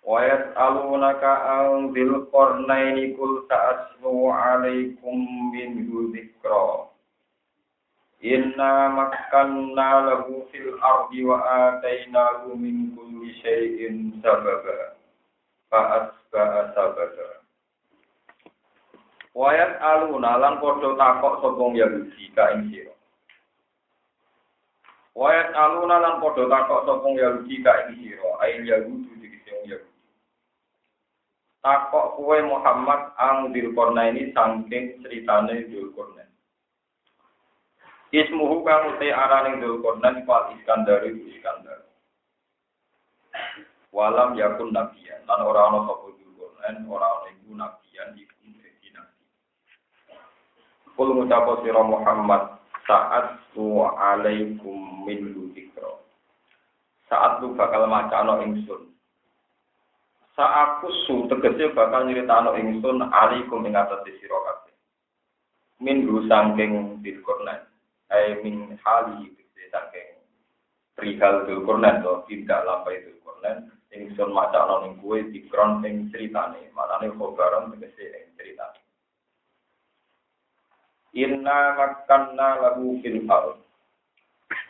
Wa yas'alunaka an dzil qarnaini kul ta'aslu 'alaikum minhu dzikra. Inna makkanna lahu fil ardi wa atainahu min kulli syai'in sababa. Fa asba'a sababa. Wa yas'aluna lan padha takok sapa Yahudi ka ing sira. Wa yas'aluna lan padha takok sapa Yahudi ka ing sira, ain Yahudi dikise Yahudi. Takok kue Muhammad ang Dzulkarna ini saking ceritane Dzulkarna. Ismuhu kang uti arane Dzulkarna Fal Iskandar itu Iskandar. Walam yakun nabiyan lan ora ana sapa Dzulkarna ora ana iku nabiyan iku dadi nabi. Kul ngucap sira Muhammad saat tu alaikum min dzikra. Saat lu bakal macano ingsun Sa'aku su tegese bakal nyritano ingsun alikum ing atas sira kabeh. Min ru saking dilkornan. Ai min hali tegese saking perihal dilkornan to tidak lampai dilkornan. Ingsun macakno ning kuwe dikron ing critane, maknane khobaran tegese ing critane. Inna makanna lahu fil ardh.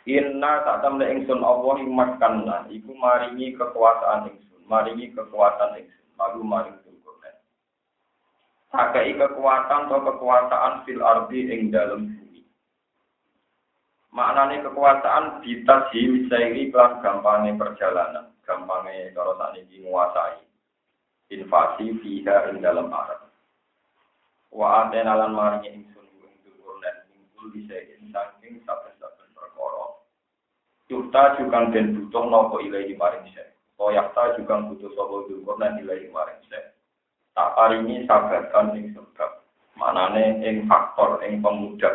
Inna tak temne ingsun Allah ing makanna iku maringi kekuasaan ingsun maringi kekuatan ingsun lalu maring Dzulkarnain sakai kekuatan atau kekuasaan fil ardi ing dalam bumi. Maknane kekuasaan bisa diwisairi kelan gampangnya perjalanan gampangnya kalau saat ini menguasai invasi fiha ing dalam arab wa atena lan maringi ingsun ing Dzulkarnain ingkul bisa saking saben-saben perkara. Yurta juga den butuh nopo ilahi maring saya Koyakta juga butuh sopo dulkurna nilai kemarin saya. Tak paringi sabatan ing sebab. Manane ing faktor ing pemuda.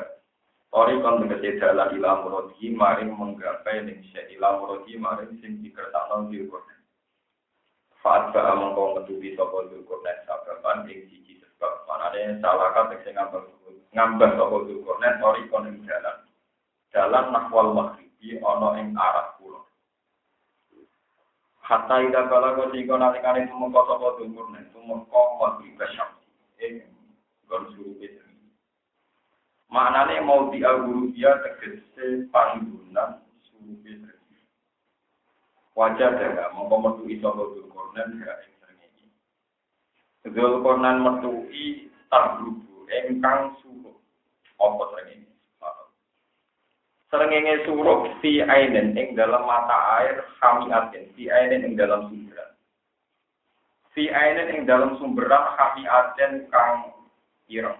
Ori kon tegese dalan ila muradi maring menggapai ning se ila muradi maring sing dikertakno dulkurna. Faat ba mongko metubi sapa dulkurna sababan ing siji sebab. Manane salah kata sing ngambah ngambah sapa dulkurna ori kon ing dalan. Dalan nahwal maghribi ana ing arah kulon. Hatta ida kala kau sing kau nalikane tumeka sapa dukur nek tumeka maghrib kasyam. Ing gon suruh Maknane mau di dia tegese panggunan suruh besar. Wajah daga mongko metu iso dukur nek ya ing srengenge. Dzulkarnain metuki tabrubu engkang suruh. Apa srengenge? Serengenge suruh fi ainen ing dalam mata air kami aten fi ainen ing dalam sumberan. Fi ainen ing dalam sumberan kami aten kang ireng.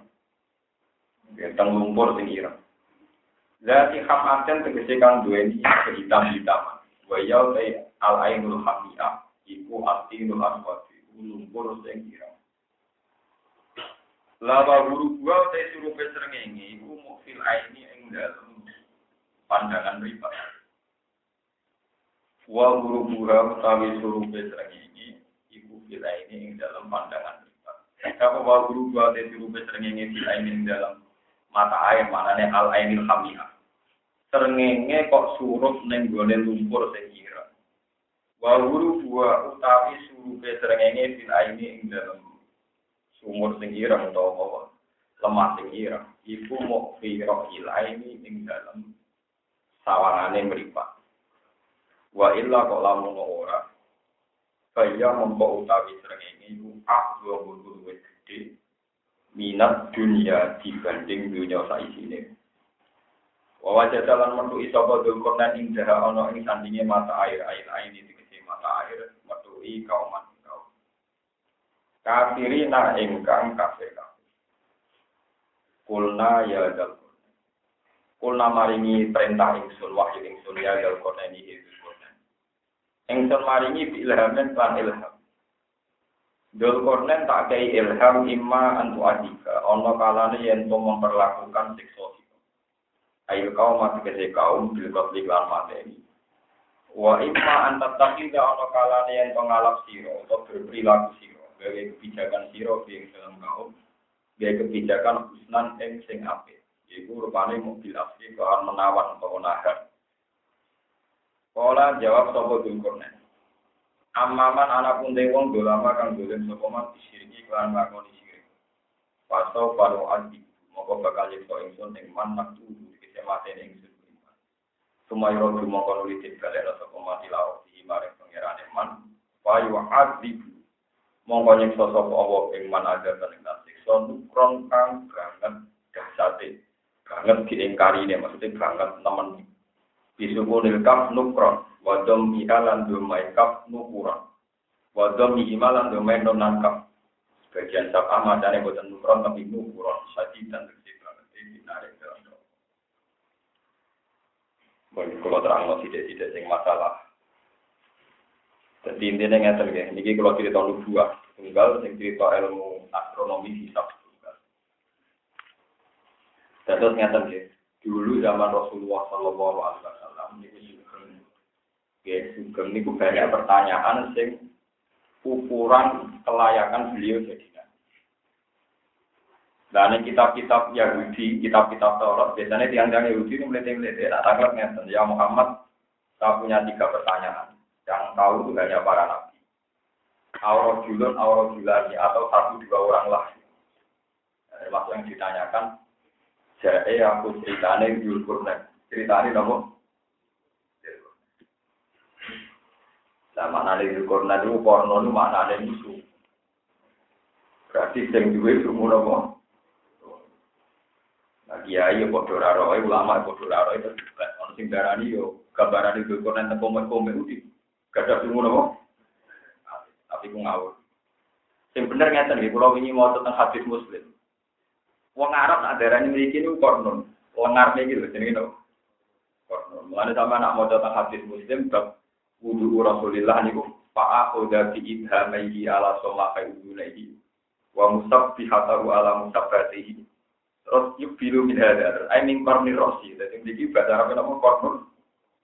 Tentang lumpur sing ireng. Zati ham aten tegese kang duweni kehitam-hitaman. Wa yau te al ainul hamiyah iku atinul aswati lumpur sing ireng. Laba guru gua te suruh serengenge iku mukfil aini ing dalam pandangan riba. Wa guru buha utawi suruh besreng ini, ibu bila ini ing dalam pandangan riba. Kalau wa guru buha te suruh besreng ini bila ini dalam mata air, manane al ainil hamiyah. Serengenge kok suruh neng gone lumpur sekira. Wa guru buha utawi suruh besreng ini bila ini ing dalam sumur sing ireng utawa lemah ireng. Iku mau firok ilaini ing dalam sawangane mripat. Wa illa kok lamun ora. Kaya mongko utawi srengenge iku bulu wis gede minat dunia dibanding dunia saisine. Wa wajah dalan metu iso bodol konan ing jaha ana ing sandinge mata air air air ini dikece mata air metu i kaum. Kafirina ingkang kafir. Kulna ya dal Kulna maringi perintah ingsun wahyu ingsun ya dal koneni itu konen. Ingsun maringi ilhamen lan ilham. Dzulkarnain tak kei ilham imma antu adika, ana kalane yen to memperlakukan siksa Ayo kaum mati kese kaum bil qabli lan mateni. Wa imma antat takhida ana kalane yen to ngalap sira atau berperilaku sira, gawe kebijakan sira ing dalam kaum, gawe kebijakan husnan ing sing apik. Iku rupane mobil asli kelan menawan atau menahan. Kala jawab sapa Dzulkarnain. Amaman anak pun wong dolama kang dolen sapa man disiriki kelan ngakoni sirik. Paso paro adi, moko bakal yekso ingsun ing man nak tuhu kese mate ing ingsun. Sumayro dumoko nuli balik sapa mati lawak di maring pangerane man. Wayu adi mongko nyiksa sapa Allah ing man ada ing siksa nukron kang banget dahsate. Banget diingkari ini maksudnya banget temen. Bisukunil kaf nukron wadom ihalan domai kaf nukuran wadom ihimalan domai nonan kaf sebagian sabah macane boten nukuran tapi nukuran saji dan tegesi banget ini narik dalam kalau terang tidak-tidak sing masalah. Jadi intinya ya, ini kalau cerita dua tunggal, sing cerita ilmu astronomi hisab. Terus ngeten ya, dulu zaman Rasulullah Shallallahu Alaihi Wasallam ini Ya, sugeng ini banyak pertanyaan sing ukuran kelayakan beliau jadi. Dan kitab-kitab Yahudi, kitab-kitab Taurat, biasanya tiang-tiang Yahudi ini melete-melete. Tak tangkap ngeten, ya Muhammad, saya punya tiga pertanyaan. Yang tahu itu hanya para nabi. Aurot julun, aurot julani, atau satu dua orang lah. Termasuk yang ditanyakan, saya aku ceritanya Yulkurnen. Ceritanya nopo Nah, mana nih korna itu porno itu ada musuh. Berarti dua itu mula kok. Nah, kiai ya bodoh raro, ulama bodoh raro itu juga. Orang sing darani yo gambaran itu korna tentang komen komen itu. Gak ada semua kok. Tapi ku ngawur. Yang bener ngeten nih, kalau ini mau tentang hadis muslim. Wong Arab nak darani memiliki ini kornon. Lengar nih gitu, jadi gitu. Kornon. Mulanya sama nak mau tentang hadis muslim, bab wudu Rasulillah niku fa akhudha fi idhamaihi ala sallaka udunaihi wa musabbihatahu ala musabbatihi. Terus yuk bilu min hadar I mean korni rosi jadi ini bahasa Arab nama kornur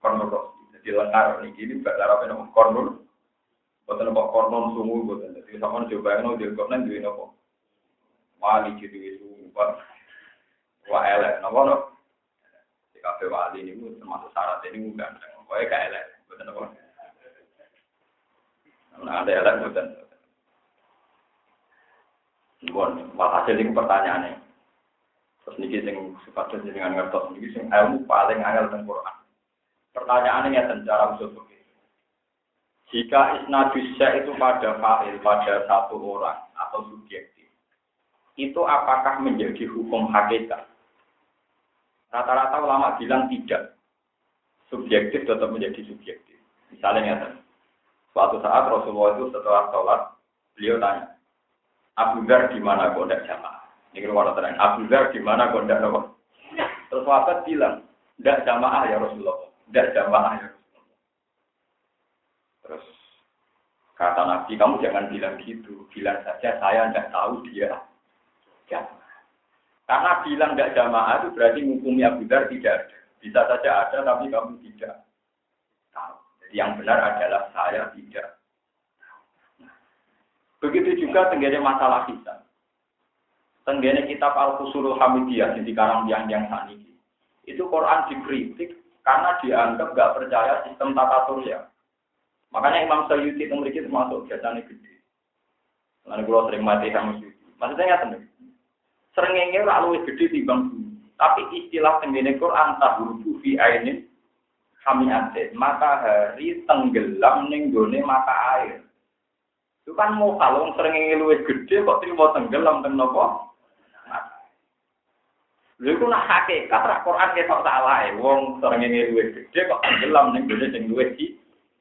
kornur rosi jadi lengar ini ini bahasa Arab nama kornur bukan apa kornur sungu bukan jadi sama coba yang di kornur di apa wali jadi sungu wa elek nama no kafe wali ini termasuk syarat ini bukan pokoknya kayak elek bukan apa Nah, ada elek bukan. Bon, hasil ini pertanyaannya. Terus niki sing suka dengan ngertos niki sing ilmu paling angel tentang Quran. Pertanyaannya ya cara usul Jika isnadusya itu pada fa'il, pada satu orang atau subjektif, itu apakah menjadi hukum hakikat? Rata-rata ulama bilang tidak. Subjektif tetap menjadi subjektif. Misalnya ya, Suatu saat Rasulullah itu setelah sholat, beliau tanya, Abu Dhar di mana kok tidak jamaah? Ini kalau terang, Abu Dhar di mana tidak apa? Terus sahabat bilang, tidak jamaah ya Rasulullah, tidak jamaah ya Rasulullah. Terus kata Nabi, kamu jangan bilang gitu, bilang saja saya tidak tahu dia jamaah. Karena bilang tidak jamaah itu berarti hukumnya Dhar tidak ada. Bisa saja ada, tapi kamu tidak yang benar adalah saya tidak. Begitu juga tenggene masalah kita. Tenggene kitab Al-Qusurul Hamidiyah di karang yang yang saniki. Itu Quran dikritik karena dianggap gak percaya sistem tata surya. Makanya Imam Sayyidi itu memiliki termasuk biasanya gede. Lalu kalau sering mati sama Sayyidi. Maksudnya nggak tenang. Seringnya lalu gede timbang Tapi istilah tenggene Quran tahurubu fi ainin hamiatin, matahari tenggelam ning gone mata air. Itu kan mau kalau sering luwih gede kok terima tenggelam teng nopo? Lha iku nak hakikat ra Quran ketok salah e. Wong sering luwih gede kok tenggelam ning gone sing luwih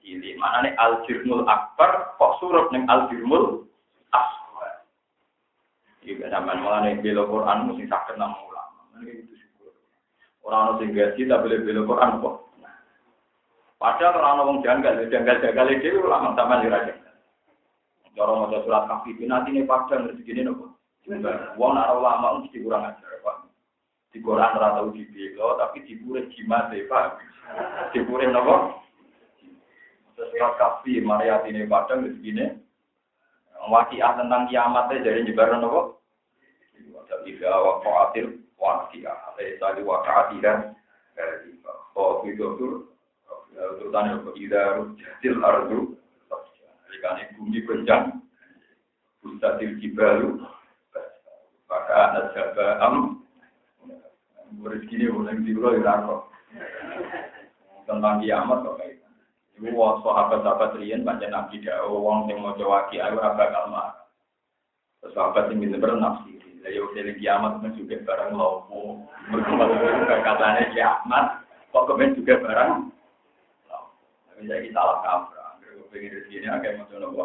cilik. Manane al jirmul akbar kok surup ning al jirmul asghar. Iki sampean mulane bela Quran mesti saged nang ulama. Ini syukur. Orang orang sing gaji tak boleh bela Quran kok. Padahal orang ngomong janggal, janggal janggal itu ulama sama liraja. Cara maca surat kafir nanti ini padang rezeki ini nopo. Wong ora ulama mesti kurang ajar. Di Quran ora tau dibelo, tapi dipure jimat e, Pak. Dipure nopo? Surat kafir Maria ini padang rezeki ini. Wakiah tentang kiamat jadi nyebaran nopo? Jadi waqa'atil waqiah. Laisa li waqa'atiha Oh, itu tuh terutama ida rujatil ardu Jika bumi goncang Bustatil jibalu Maka anak jaba am Rezeki ini boleh diulang Tentang kiamat kok Ibu wong sahabat-sahabat rian baca nabi dawa wong yang mau jawab ayo ora kalma. Sahabat yang bisa bernafsi. Lah yo dene kiamat men juga barang lopo. Mergo katane kiamat kok kemen juga barang. Tapi saya salah kaprah. Mergo pengen rezeki ini akeh maca nopo.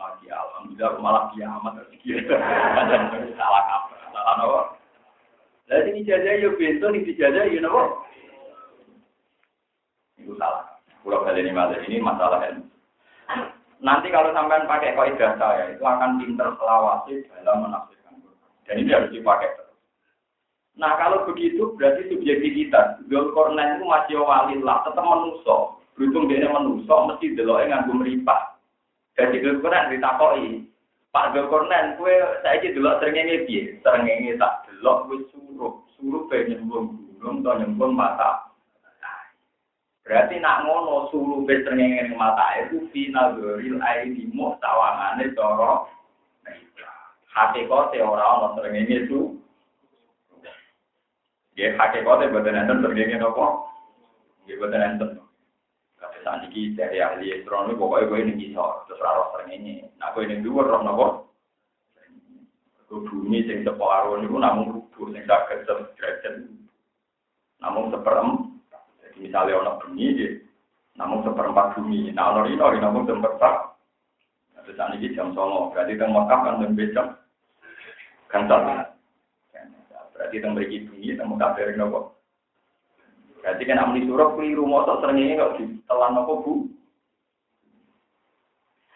Lagi alhamdulillah malah kiamat rezeki. Padahal salah kaprah. Salah nopo. Lah ini dijajah yo bento ning dijajah yo nopo. Itu salah. Pulau kali ini ini masalah ilmu. Nanti kalau sampean pakai kaidah saya itu akan pinter selawasi dalam menafsir dan ini harus dipakai terus. Nah kalau begitu berarti subjektivitas. Zulkarnain itu masih walillah, tetap menuso. Beruntung dia menuso, mesti deloknya nganggo meripah. Jadi Zulkarnain ditakoi. Pak Zulkarnain, kue saya aja delok serengenge piye? Serengenge tak delok wis suruh. Suruh pengen nyembung gunung atau nyembung mata. Berarti nak ngono suruh be serengenge mata itu final goril aini mu tawangane cara hakikate ora ana srengenge itu. Nggih hakikate boten enten srengenge napa? Nggih boten enten. Kata saniki dari ahli astronomi pokoknya gue ini bisa terus ora srengenge. Nah gue ini dhuwur roh napa? bumi sing separuh niku namung rubuh sing saged derajat. Namung seperem. Misalnya ono bumi nggih, namung seperempat bumi. Nah ono rino namung seperempat. Terus ini jam songo, berarti teng Mekah kan jam Gansal. Berarti kita beri bumi, kita mau kabar nopo. Berarti kan amni suruh keliru motor seringnya nggak ditelan nopo bu.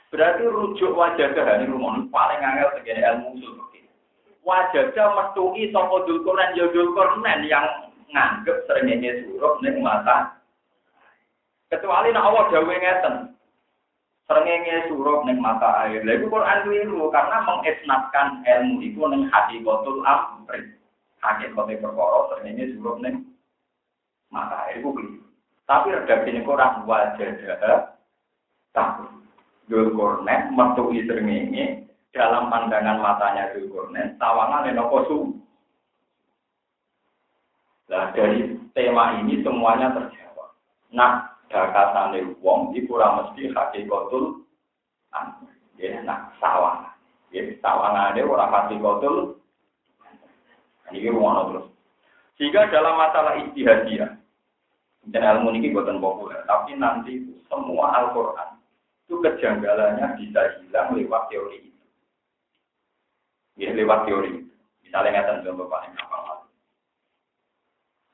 Berarti rujuk wajah ini rumah paling angel segini ilmu usul Wajah metui toko dulkuran ya yang nganggep seringnya suruh nih mata. Kecuali nak awak jauh ngeten. Serengenge suruh neng mata air. Lalu Quran keliru karena mengisnatkan ilmu itu neng hati kotul amri. Hati kotul perkara serengenge suruh neng mata air itu keliru. Tapi redaksi ini Quran wajah takut. Dul Kornet mertui serengenge dalam pandangan matanya Dul Kornet tawangan nopo su. Nah dari tema ini semuanya terjawab. Nah dakatane wong iku ora mesti hakikatul ya nak sawang ya sawangane ora hakikatul ini rumono terus. Sehingga dalam masalah ijtihadiyah dan ilmu ini buatan populer tapi nanti semua Al-Quran itu kejanggalannya bisa hilang lewat teori itu. Ya lewat teori itu. Misalnya ngatan contoh paling gampang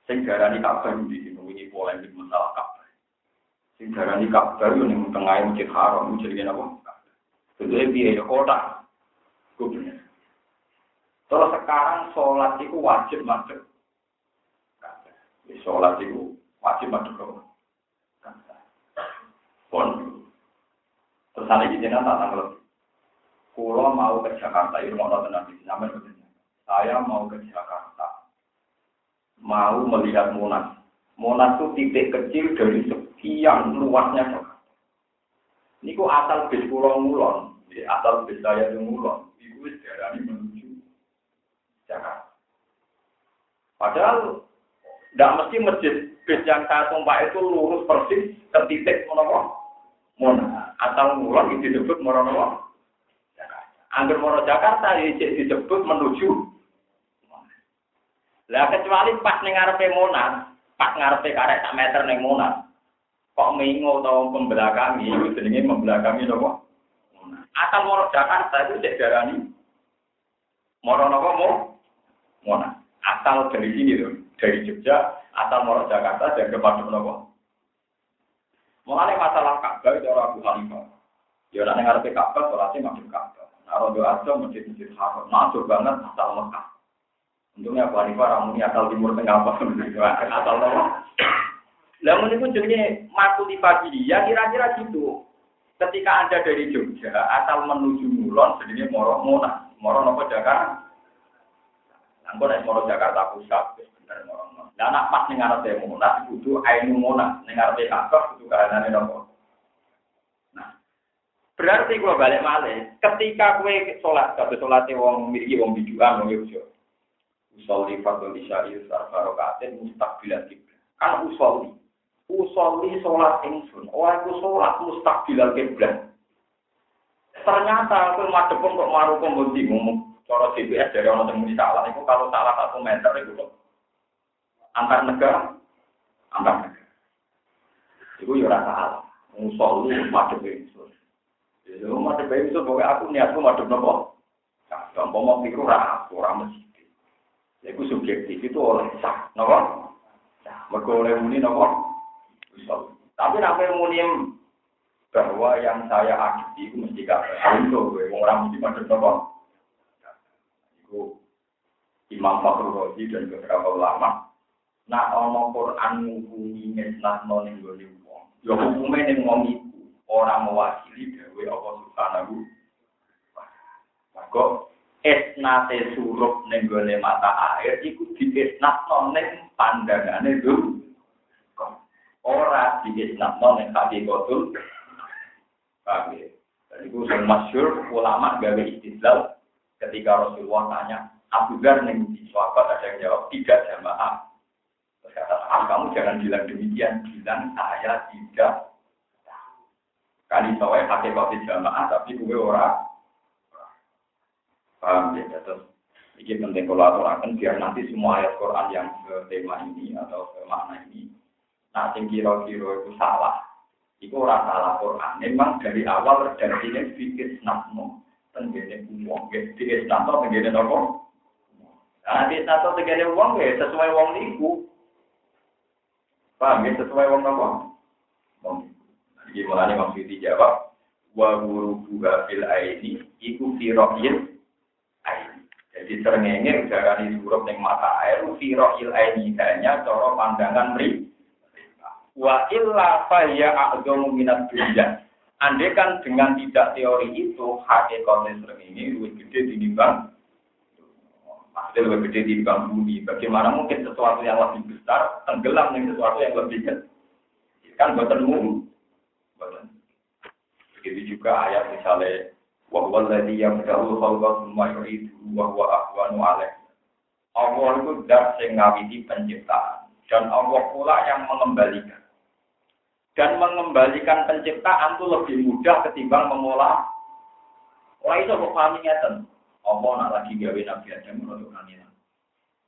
sing darani kabeh di sini ini polemik masalah kabeh Sing darani Ka'bah yo ning tengah masjid haram jenenge apa? Itu piye ya kota. Kubener. Terus sekarang sholat itu wajib masuk. Sholat itu wajib masuk ke Pon. Terus ada di sini tak tanggal. Kulo mau ke Jakarta, itu mau tenang di sini. Saya mau ke Jakarta. Mau melihat Monas. Monas itu titik kecil dari sekian luasnya. Ini kok asal bis pulau mulon, asal bis saya itu mulon, itu sejarah menuju Jakarta. Padahal tidak mesti masjid bis yang saya tumpah itu lurus persis ke titik monopo Monas. Asal mulon itu disebut Jakarta. Angger mono Jakarta disebut menuju Lah kecuali pas ning ngarepe Monas, pas ngarepe karek sak meter ning Monas. Kok mengo atau membelakangi, itu jenenge membelakangi napa? Asal moro Jakarta itu cek darani moro napa mau? Monas. Asal dari sini loh, dari Jogja, asal moro Jakarta dan kepada napa? Mengenai masalah Ka'bah itu orang Abu Hanifah. Ya nek ngarepe Ka'bah salate madhep Ka'bah. Nah rondo aja masjid-masjid haram. Masuk banget asal Mekah. Untungnya Abu Hanifah ramuni asal timur tengah apa asal apa. Lah mun iku jenenge makuli pagi ya kira-kira gitu. Ketika Anda dari Jogja asal menuju Mulon jenenge Moro Monas. Moro nopo Jakarta. Angko nek Moro Jakarta Pusat wis bener Moro Monas. Lah anak pas ning ngarepe Monas kudu Ainu Monas, ning ngarepe Ka'bah kudu kahanane nopo. Berarti gua balik malih, ketika kue sholat, kata sholatnya wong miliki wong bijuan, wong yogyo. Usolli fadl isyari sarfarokatin mustaqbilan kiblat. Kan usolli. Usolli sholat ingsun. Oh aku sholat mustaqbilan kiblat. Ternyata aku madepun kok maru kok ngomong cara CBS dari orang yang muni salah. Itu kalau salah satu meter itu kok antar negara, antar negara. Itu ya rasa salah. Usolli madep ingsun. Lu madep itu pokoknya aku niatku madep nopo. Nah, gampang mau pikir ora aku ora mesti. Iku subjektif itu oleh sah, nopo. Nah, mergo oleh muni nopo. Tapi yang muni bahwa yang saya akui itu mesti gak untuk gue orang mesti madep nopo. Iku Imam Fakhrul Razi dan beberapa ulama nak ono Quran ngukumi ngeslah noning gone wong. Ya hukume ning wong orang mewakili dewe Allah Subhanahu Maka esnate surup ning gone mata air iku diesnatno ning pandangane dulu. Ora diesnatno ning hakikatul Paham ya? Dan itu yang masyur ulama gawe istidlal ketika Rasulullah tanya Abu Dhar di sahabat ada yang jawab tidak jamaah. Terus kata ah, kamu jangan bilang demikian, bilang saya tidak kali soalnya pakai kopi jamaah tapi gue ora paham ya. Terus ini penting kalau aturakan biar nanti semua ayat Quran yang ke tema ini atau ke makna ini nanti kira-kira itu salah itu ora salah Quran. Memang dari awal redaksinya fikir snapno tenggene uang di snapno tenggene nopo? Nah di snapno tenggene uang ya sesuai uang niku. Paham ya sesuai uang nopo? Jadi mulanya maksud dijawab wa guru buha fil aini iku firohil aini. Jadi serengenge udara di surup mata air firohil aini hanya cara pandangan mri. Wa illa fa ya a'dhamu minat dunya. Andai kan dengan tidak teori itu hakikatnya serengenge lebih gede dinimbang Maksudnya lebih gede dinimbang bumi. Bagaimana mungkin sesuatu yang lebih besar tenggelam dengan sesuatu yang lebih kecil? Kan buatan umum. Begitu juga ayat misalnya wahwa ladhi yang dahulu khalqa summa yuridu wahwa ahwanu alaih. Allah itu dat sing ngawiti penciptaan dan Allah pula yang mengembalikan. Dan mengembalikan penciptaan itu lebih mudah ketimbang memulai. Orang itu kok pahami ngeten. Allah nak lagi gawe Nabi Adam menurut kanina.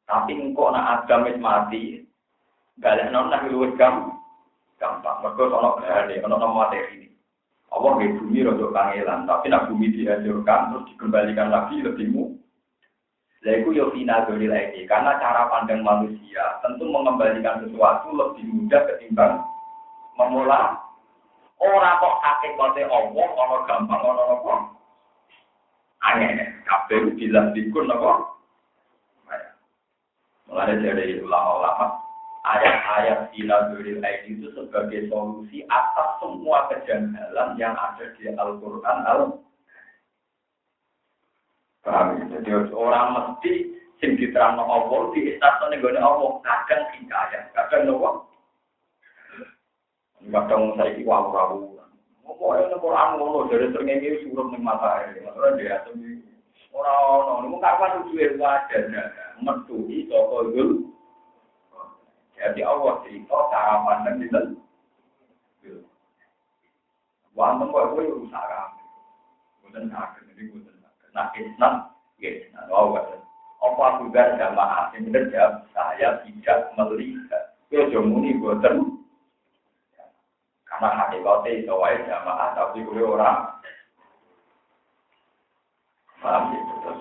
Tapi engkau nak Adam wis mati, balik non nak luwes gampang. Gampang. Mereka sono gane, ono materi. Allah di bumi rodo kangelan, tapi nak bumi dihancurkan terus dikembalikan lagi lebih mu. Nah itu yo final dari lagi, karena cara pandang manusia tentu mengembalikan sesuatu lebih mudah ketimbang memulai orang kok hakikatnya Allah, orang gampang, orang apa? Aneh, kabeh bilang dikun apa? Mulai dari ulama-ulama, ayat-ayat Sinaduril Aini itu sebagai solusi atas semua kejanggalan yang ada di Al-Quran al Paham ya? Jadi orang mesti sing diterang Allah di istana negara Allah kadang hikayat, kadang nopo. Kadang itu wawu-wawu. Mau yang Quran ngono dari sering ini suruh ning mata dia ora ono. Mung kapan tujuhe wadah metu saka dulu. Jadi Allah cerita cara pandang itu. Wanten kok kowe usaha. Boten saged jadi boten saged. Nah, Islam, ya Islam. Oh, apa juga jamaah yang menjawab saya tidak melihat. Ya jomuni boten. Karena hakikatnya itu wae jamaah tapi gue orang. Paham gitu terus.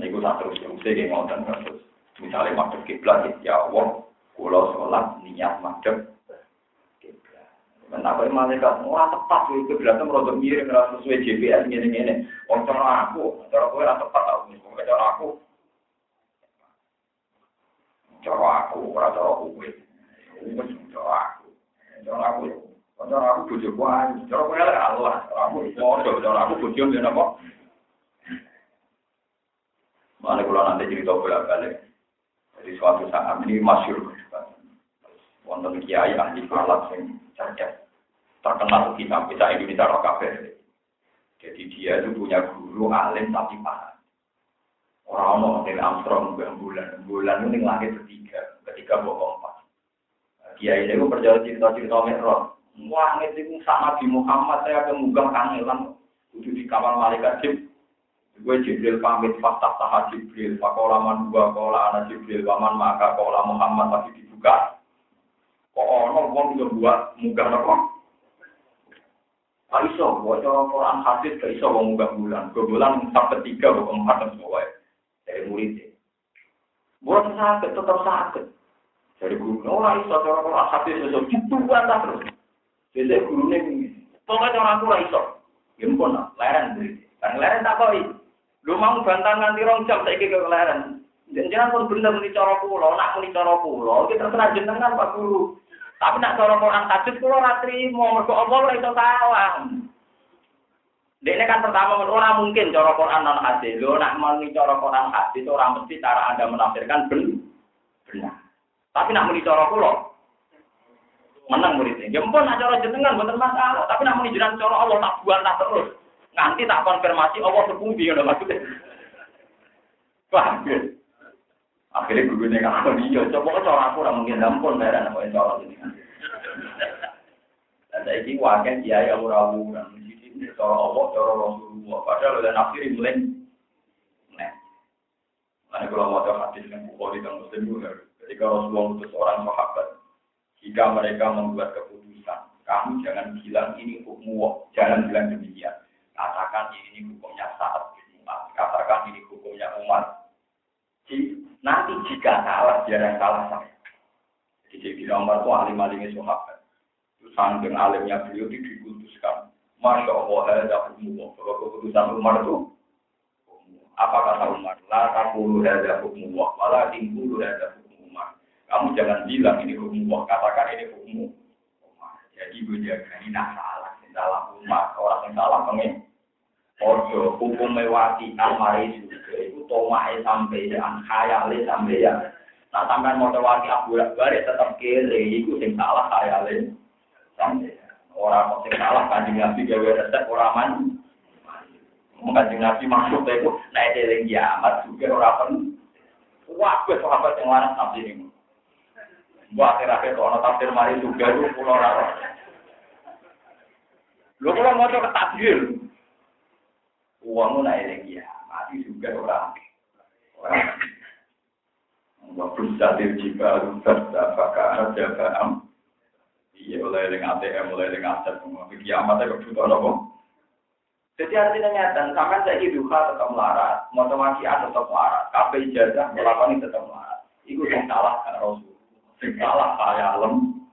Ini gue tak terus terus ngotot terus. Misalnya masuk kiblat ya Allah, Kulo sholat niat madem Menapa malaikat ora tepat itu berarti merodok miring ora sesuai GPS ngene-ngene. Wong cara aku, cara kowe ora tepat tau. Wong cara aku. Cara aku ora cara kowe. Wis cara aku. Cara aku. Cara aku bojo kuwi. Cara kowe ora Allah. Cara aku bojo, cara aku bojo yo napa? Mana kalau nanti cerita bolak-balik. Jadi suatu saat ini masyur wonten kiai ahli falak yang cerdas terkenal kita bisa Indonesia roh kafe. Jadi dia itu punya guru alim tapi paham. Orang mau Neil Armstrong bulan bulan ini langit ketiga, ketiga bohong empat. Kiai ini percaya cerita-cerita merah. Wah, itu sama di Muhammad saya kemugang kangelan. Itu di kamar malaikat Jib. Gue Jibril pamit fakta sah Jibril. Pakola man gua kola anak Jibril. Waman maka kola Muhammad tapi dibuka. Kok ono wong yo buat munggah napa? Pak iso, waca Quran hadis gak iso wong munggah bulan. Bulan sak ketiga kok empat dan semua dari murid. Buat sakit tetap sakit. Dari guru, ora iso cara Quran hadis iso dituan ta terus. Jadi guru ini, pokoknya orang tua iso. Gimpun, leren beri. Kan leren tak koi. Lu mau bantan nganti rong jam ke leren. Jangan pun bener muni cara kula, nak muni cara kula, kita terserah jenengan Pak Guru. Tapi nak cara Quran hadis kula ora trimo, mergo Allah ora iso salah. Dene kan pertama ora mungkin cara Quran non hadis. Lho nak muni cara Quran hadis ora mesti cara Anda menafsirkan benar. Tapi nak muni cara kula menang muridnya. Ya mpun nak cara jenengan mboten masalah, tapi nak muni jenengan cara Allah tak buat tak terus. Nanti tak konfirmasi Allah sepundi ngono maksudnya. Paham ya? Akhirnya nih kalau dia coba cara aku orang mungkin dampun anak yang cara ini. Dan saya ini wakil dia yang murah murah di sini cara Allah cara Rasulullah. Padahal udah nafsir mulai. Nah, kalau mau tahu hadis yang bukhari dan muslim juga. Ketika Rasulullah utus orang sahabat, jika mereka membuat keputusan, kamu jangan bilang ini hukum jangan bilang demikian. Katakan ini hukumnya saat katakan ini hukumnya umat. Nanti jika salah, dia yang salah saya. Jadi di nomor itu alim alimnya sahabat. Saking alimnya beliau itu dikutuskan. Masya Allah, ada hukum Bahwa keputusan Umar itu apa kata Umar? La takulu ada hukum Allah, malah tingkulu ada hukum Umar. Kamu jangan bilang ini hukum katakan ini hukum Umar. Jadi gue jaga ini nah salah, salah Umar, orang yang salah pengen. Ojo hukum mewati almari juga itu tomai sampeyan, khayale sampeyan. Nah sampean mau wati abu bare tetap kere, itu sing salah khayale sampeyan. Orang mau sing salah kanjeng nabi gawe resep orang man. Kanjeng nabi maksud itu naik eling kiamat juga orang pen. Wah, gue sahabat yang lain tafsir ini. Buat akhir-akhir kalau mari juga itu pulau rara. Lu kalau mau coba tafsir, uangmu naik lagi ya mati juga orang. Orang. Waktu sadir jika rusak apakah ada am iya mulai dengan ATM mulai dengan aset semua. Itu kebutuhan apa? Jadi artinya nyata sampai saya duha tetap melarat. Motivasi tetap melarat. Kafe ijazah? Melakukan tetap melarat. Itu yang salah kan rasul. Yang salah saya alam.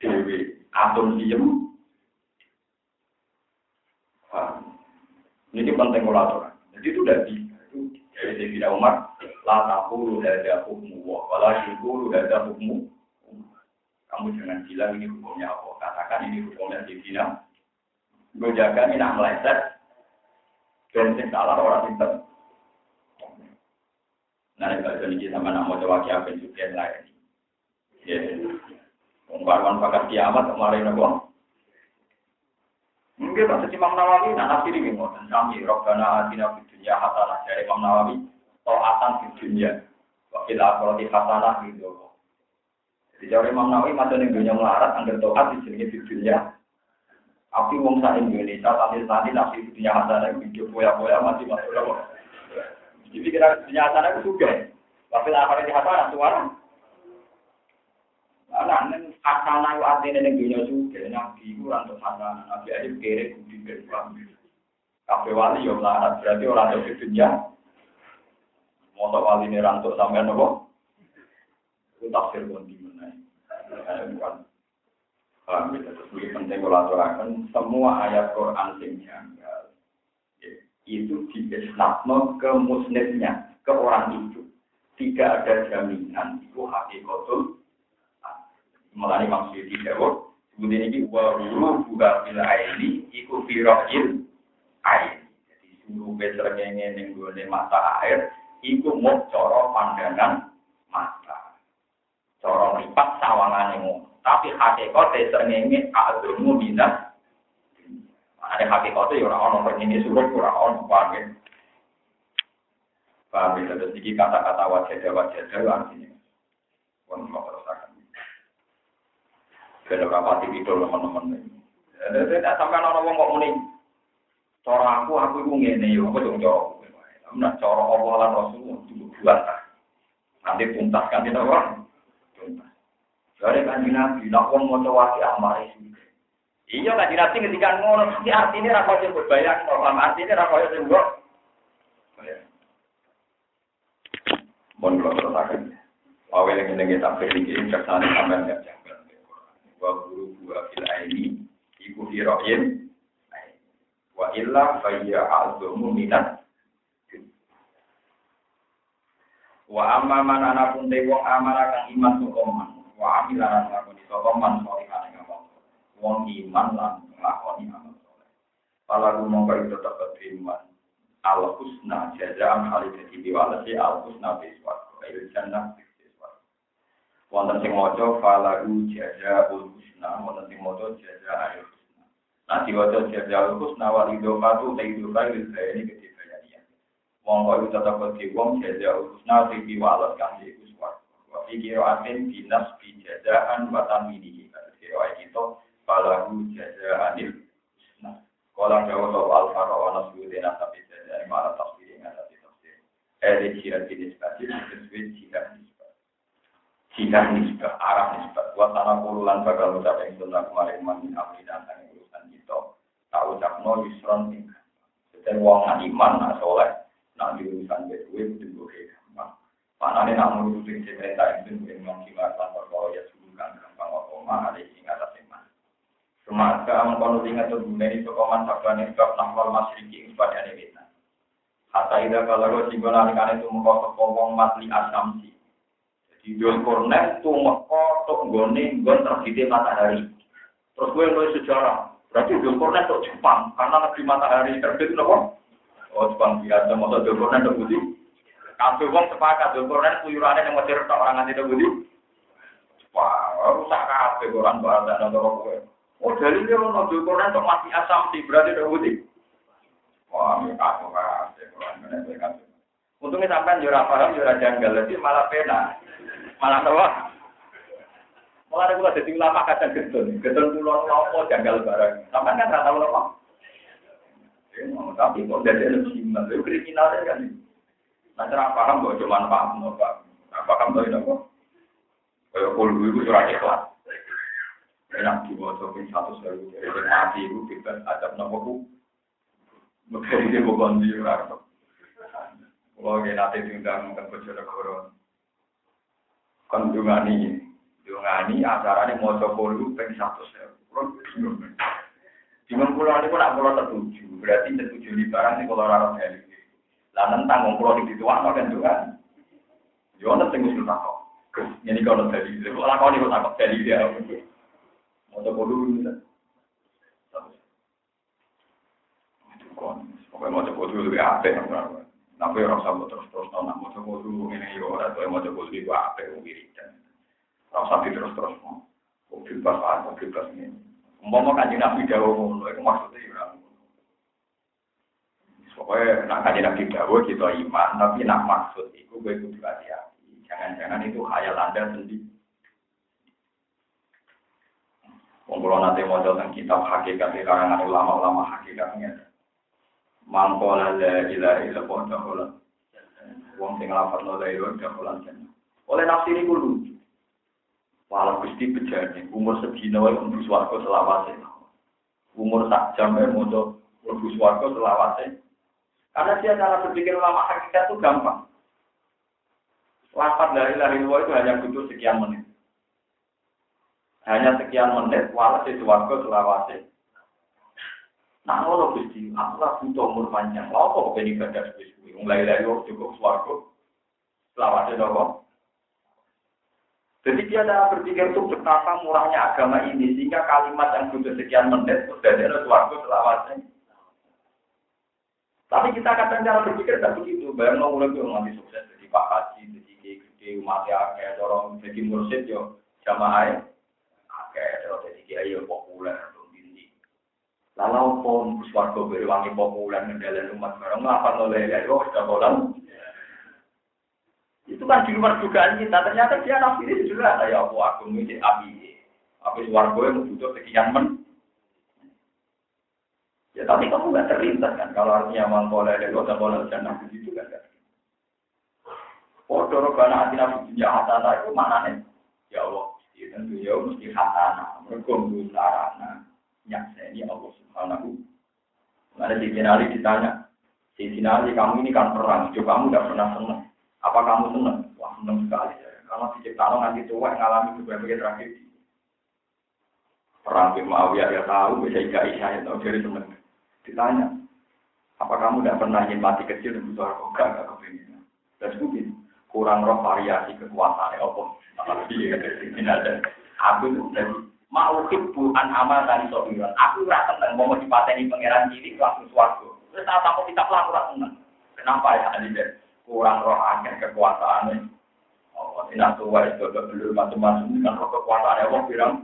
Dewi atom diem Ini penting ulama. Jadi itu udah di dari Sayyidina Umar, la taqulu ada hukmu wa wala yaqulu ada hukmu. Kamu jangan bilang ini hukumnya apa. Katakan ini hukumnya Sayyidina. Gue jaga ini nak meleset. Sing salah orang pinter. Nah, kalau jadi sama nak mau coba kiamat juga yang lain. Ya, Ungkapan pakat kiamat kemarin apa? Mungkin pas Imam Nawawi, nah nafsi ini ngoten kami robbana fid dunya hasanah dari Imam Nawawi, taatan fid dunya. Wakil akhirati hasanah gitu. Jadi dari Imam Nawawi masa ning dunya melarat angger taat di sini fid dunya. Tapi wong sak Indonesia sambil nanti nafsi fid dunya hasanah hidup boya-boya masih masuk apa. Jadi kira dunya hasanah itu juga. Wakil akhirati hasanah suara. Anak neng hasanah itu artinya neng dunia juga, nabi itu orang untuk hasanah, nabi aja kere budi berpaham. Kafe wali yo melarat, berarti orang untuk dunia. Motor wali ini rantuk sampai nopo. Itu tafsir pun di mana? Bukan. Paham ya? Lebih penting kalau aturakan semua ayat Quran sing janggal ya, itu diisnatno ke muslimnya, ke orang itu. Tidak ada jaminan itu hakikatul. Melani maksud tidak, kemudian ini warulu buka bila ini, iku firoil air. Jadi suruh beserengenge ning gone mata air, iku mau coro pandangan mata. Coro lipat sawangane ngono. Tapi hakikate srengenge agama minat. Ada hakikate ya ora ono ini suruh ora ono paham ya, terus iki kata-kata wajah wajah artinya. Pun mau terusakan. Kalau rapati itu teman-teman. Jadi tidak sampai orang ngomong kok muni. Cara aku aku iku ngene yo, aku dong jawab. Nah, cara Allah lan Rasul itu buat. Nanti tuntas kan tidak orang. Tuntas. Dari kanji Nabi, nak wong Iya kanji Nabi ketika ngono, ini rakyat yang berbayang, kalau artinya rakyat yang buat. Mohon kalau teruskan. Awal yang ini kita pilih ini kersane sampai. Wa guru gua bila ini, ibu hiroin, wa illa fayya azumu minat. Wa amma man ana pun amara kang iman sukoman wa amila lan lakoni sapa man wong iman lan nglakoni amal saleh pala mongko itu tetep beriman al husna jazaan hal diwalasi al husna biswat jannah wonten sing maca fala jazaul husna. Wonten sing maca jazaa'ul husna. Nah diwaca jazaa'ul husna wal idofatu ta idofa il ini ketika ya mongko wong kang tamini kata riwayat itu falahu jazaanil husna. Qala dawu al faro wa nasbudina tapi jazaan malah tafsir ada tafsir. Eh jihad nisbati sesuai jihad nisbah jihad nisbah arah nisbah wa tanah puluhan bakal ucap yang sunnah kemarin man min amrina sang urusan kita tak ucapno yusron ing dan wong iman nak soleh nak diurusan duit itu gampang Mana nih namun itu sing cerita itu mengikat tanpa kalau ya subuhkan gampang apa mana ada sing atas iman. Semasa mengkono ingat tuh ini sokoman sabani sebab nahwal masriki pada ini. Hatta ida kalau gue singgung alikan itu mengkotok kongkong matli asamsi. Kornet tuh mengkotok gone gon terbitnya matahari. Terus gue nulis sejarah. Berarti kornet tuh Jepang karena negeri matahari terbit nopo. Oh Jepang biasa, masa kornet tuh putih. Kabeh wong sepakat yo Quran kuyurane yang Mesir tok orang nganti budi. Wah, rusak Quran kok ada nang kowe. Oh, dalile ono Quran tok mati asam di berarti tok budi. Wah, kabeh Quran meneh kabeh. Untungnya sampean yo ora paham yo ora janggal, jadi malah pena. Malah apa? Malah ada kula dadi ulama kadang gedon. Gedon kula nopo janggal barang. Sampean kan ora tau apa. Tapi kok dari lebih kriminal kan. Nah, cara paham kok cuma paham no pak. Nah, paham tuh ini kok. Kayak kulu itu surat ikhlas. Enak coba satu seru. Jadi mati itu kita adab nopo. Mungkin dia bukan di orang. Kalau kita nanti diundang ke Bojonegoro, kan dungani, dungani acaranya mau coba kulu seru. Bingung. Bingung pulau ini pun aku tertuju. Berarti tertuju di barang ini kalau orang dari lah nentang wong kula di tuwakno kan juga. Yo ana sing usul takok. Ini kalau kalau kau nih takut dari dia, coba dulu nih. Pokoknya mau coba dulu lebih Tapi orang sama terus terus nak mau coba dulu ini yo, atau mau coba dulu itu apa yang wiridan. Orang sampai terus terus mau. Mobil pas, mobil pas ini. Umpama kan nabi dawo, itu maksudnya ya. Pokoknya nak kaji nabi kita iman, tapi nak maksud itu gue kudu hati-hati. Jangan-jangan itu khayal anda sendiri. Kalau nanti mau kitab hakikat di karangan ulama-ulama hakikatnya. Mangkola la ilaha illallah dahola. Wong sing lafaz la ilaha dahola Oleh nafsi ini lucu. Walau gusti bejane, umur sedina wae mlebu swarga selawase. Umur sak jam wae moco mlebu swarga selawase. Karena dia cara berpikir ulama hakikat itu gampang. Lapat dari lari luar itu hanya butuh sekian menit. Hanya sekian menit, walhasil suwargo selawase. Nah, ngono Gusti, aku lah butuh umur panjang. Lha kok ben ibadah suwi-suwi. Wong lha cukup swarga. Selawase nopo? Jadi dia ada berpikir itu betapa murahnya agama ini sehingga kalimat yang butuh sekian menit sudah ada selawatnya. Tapi kita kadang cara berpikir tidak begitu. Bayang mulai tuh ngambil sukses jadi Pak Haji, jadi gede, umat ya dorong jadi mursid yo jamaah kayak dorong jadi kiai yo populer tuh. Lalu pun suatu berwangi populer mendalam umat barang apa oleh yo sudah bolang. Itu kan di luar dugaan kita. Ternyata dia nafsiri sudah ya Allah aku ini api. Api suarga yang butuh sekian men. Ya tapi kamu nggak terlintas kan. Kalau artinya mangkola ada kota bola jannah begitu kan. Podoro karena hati nafsu dunia hatana itu mana nih? Ya Allah, ya tentu ya mesti hatana. Mereka sarana. Nyakseni Allah subhanahu. Ada si ditanya, si Sinali kamu ini kan perang, coba kamu udah pernah senang. Apa kamu senang? Wah senang sekali. Ya. Karena diciptakan nanti tua ngalami berbagai tragedi. Perang di Muawiyah ya tahu, bisa ika isya ya tahu jadi senang. Ditanya, apa kamu tidak pernah ingin mati kecil dan butuh aku gak kepingin? Dan mungkin kurang roh variasi kekuasaan apa? Iya, ini ada. Aku itu mau bukan amal dan sobiran. Aku rasa seneng mau dipateni pangeran ini langsung suatu. Terus saat aku kita pelaku seneng. Kenapa ya Alida? kurang roh akeh kekuasaan Oh, tidak tua itu belum macam-macam dengan roh kekuasaan Allah bilang.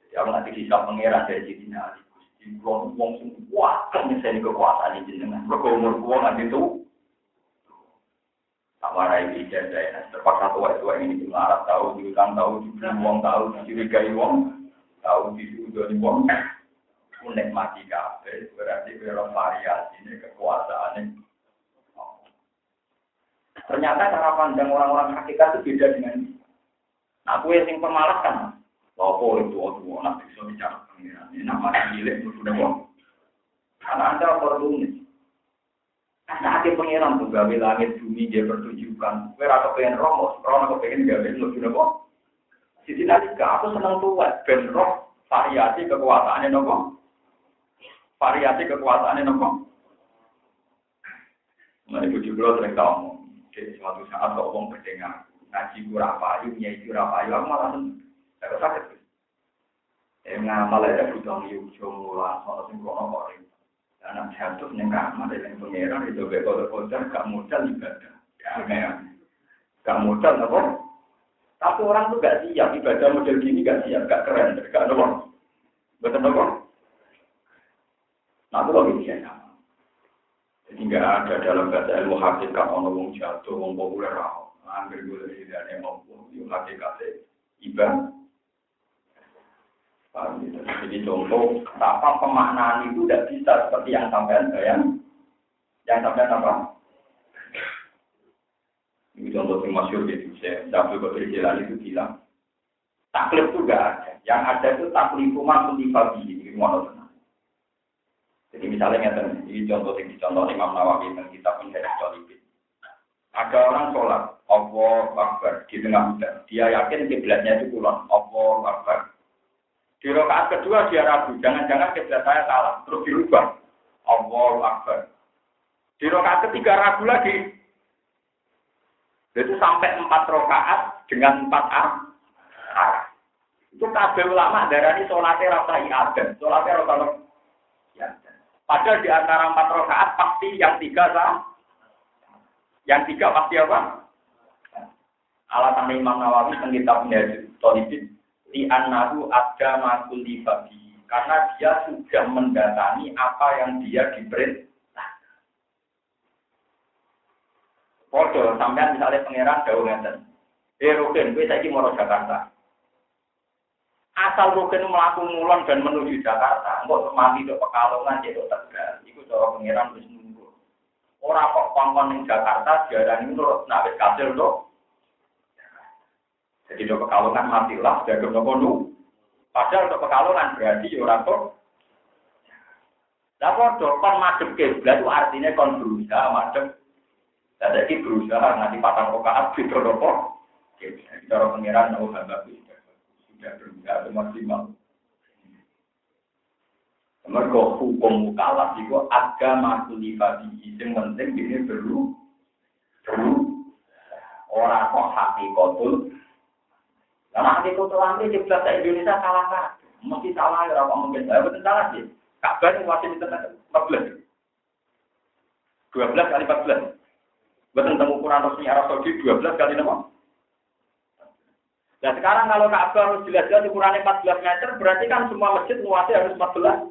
Jadi aku nanti bisa mengira dari sini nanti gusti wong wong sing kan misalnya kekuasaan ini dengan nanti itu. Tak warai bijan saya terpaksa tua tua ini melarat tahu di hutan tahu di uang tahu dicurigai uang tahu di sudut uang menikmati kafe berarti bervariasi ini kekuasaan ini Ternyata cara pandang orang-orang hakikat itu beda dengan ini. Nah, aku yang sing pemalas kan. Lopo itu itu nak bisa bicara pengiran. Ini nama cilik sudah kok. Karena anda perlu nih. Karena hati pengiran tuh gawe langit bumi dia pertunjukan. Kira aku pengen romo, romo aku pengen gawe lu kok. Sisi nanti aku senang tuh ben roh variasi kekuasaannya nopo. Variasi kekuasaannya nopo. Nah, ibu juga sering tahu jadi suatu saat kok wong berdengar ngaji kurang payu, nyai kurang payu, aku malah seneng. Aku sakit. Eh ngamal ada butuh yuk jomulah, soal sing kok ring. Dan jatuh ning kamar yang pangeran itu be kotor-kotor gak modal ibadah. Ya, gak modal apa? Tapi orang tuh gak siap ibadah model gini gak siap, gak keren, gak ada Betul apa? Nah, itu lagi biasa. Jadi nggak ada dalam bahasa ilmu hakikat ono wong jatuh, wong populer rao. Angger gue dari dari mampu, yuk hakikat iba. Jadi contoh, apa pemaknaan itu tidak bisa seperti yang sampean bayang. Yang sampean apa? Ini contoh yang masyur gitu, saya Abdul Qadir Jilani itu bilang, taklif itu ada. Yang ada itu taklifu maksud dibagi, ini mau jadi misalnya ini contoh yang dicontoh Imam Nawawi dan kitab Minhaj Jolibin. Ada orang sholat, Allah Akbar di tengah hujan. Dia yakin kiblatnya itu kulon, Allah Akbar. Di rakaat kedua dia ragu, jangan-jangan kiblat saya salah, terus dirubah. Allah Akbar. Di rakaat ketiga ragu lagi. Itu sampai empat rakaat dengan empat arah. Itu kabel ulama darah ini sholatnya rasa iadan, sholatnya rasa iadan. Padahal di antara empat rakaat pasti yang tiga sah. Yang tiga pasti apa? Alasan Imam Nawawi tentang kitabnya Tolibin di anahu ada makul babi karena dia sudah mendatangi apa yang dia diperintah. Podo sampai misalnya pangeran jauh ngeten. Eh Rukin, gue saya mau Jakarta. Asal rugen melakukan mulon dan menuju Jakarta, enggak mati do pekalongan jadi tegal. Iku cara pengiran wis nunggu. Ora kok kongkon ning Jakarta diarani nurut nak wis kasil do. Jadi do pekalongan matilah jaga nopo nu. Padahal do pekalongan berarti ya ora kok. Lah padha kon madhep kiblat artinya kon berusaha madhep. Lah iki berusaha nganti patang rakaat beda nopo. Cara pengiran nopo hamba tidak tidak maksimal. Mergo hukum mukalaf itu agama kulifati yang penting ini perlu perlu orang kok hati kotul. Karena di salah kan? Mesti salah ya orang mungkin saya betul salah sih. Kabar masih di tengah 14. 12 kali 14. Betul tentang ukuran resmi Arab Saudi 12 kali nama. Nah sekarang kalau Ka'bah harus jelas-jelas ukurannya 14 meter, berarti kan semua masjid luasnya harus 14.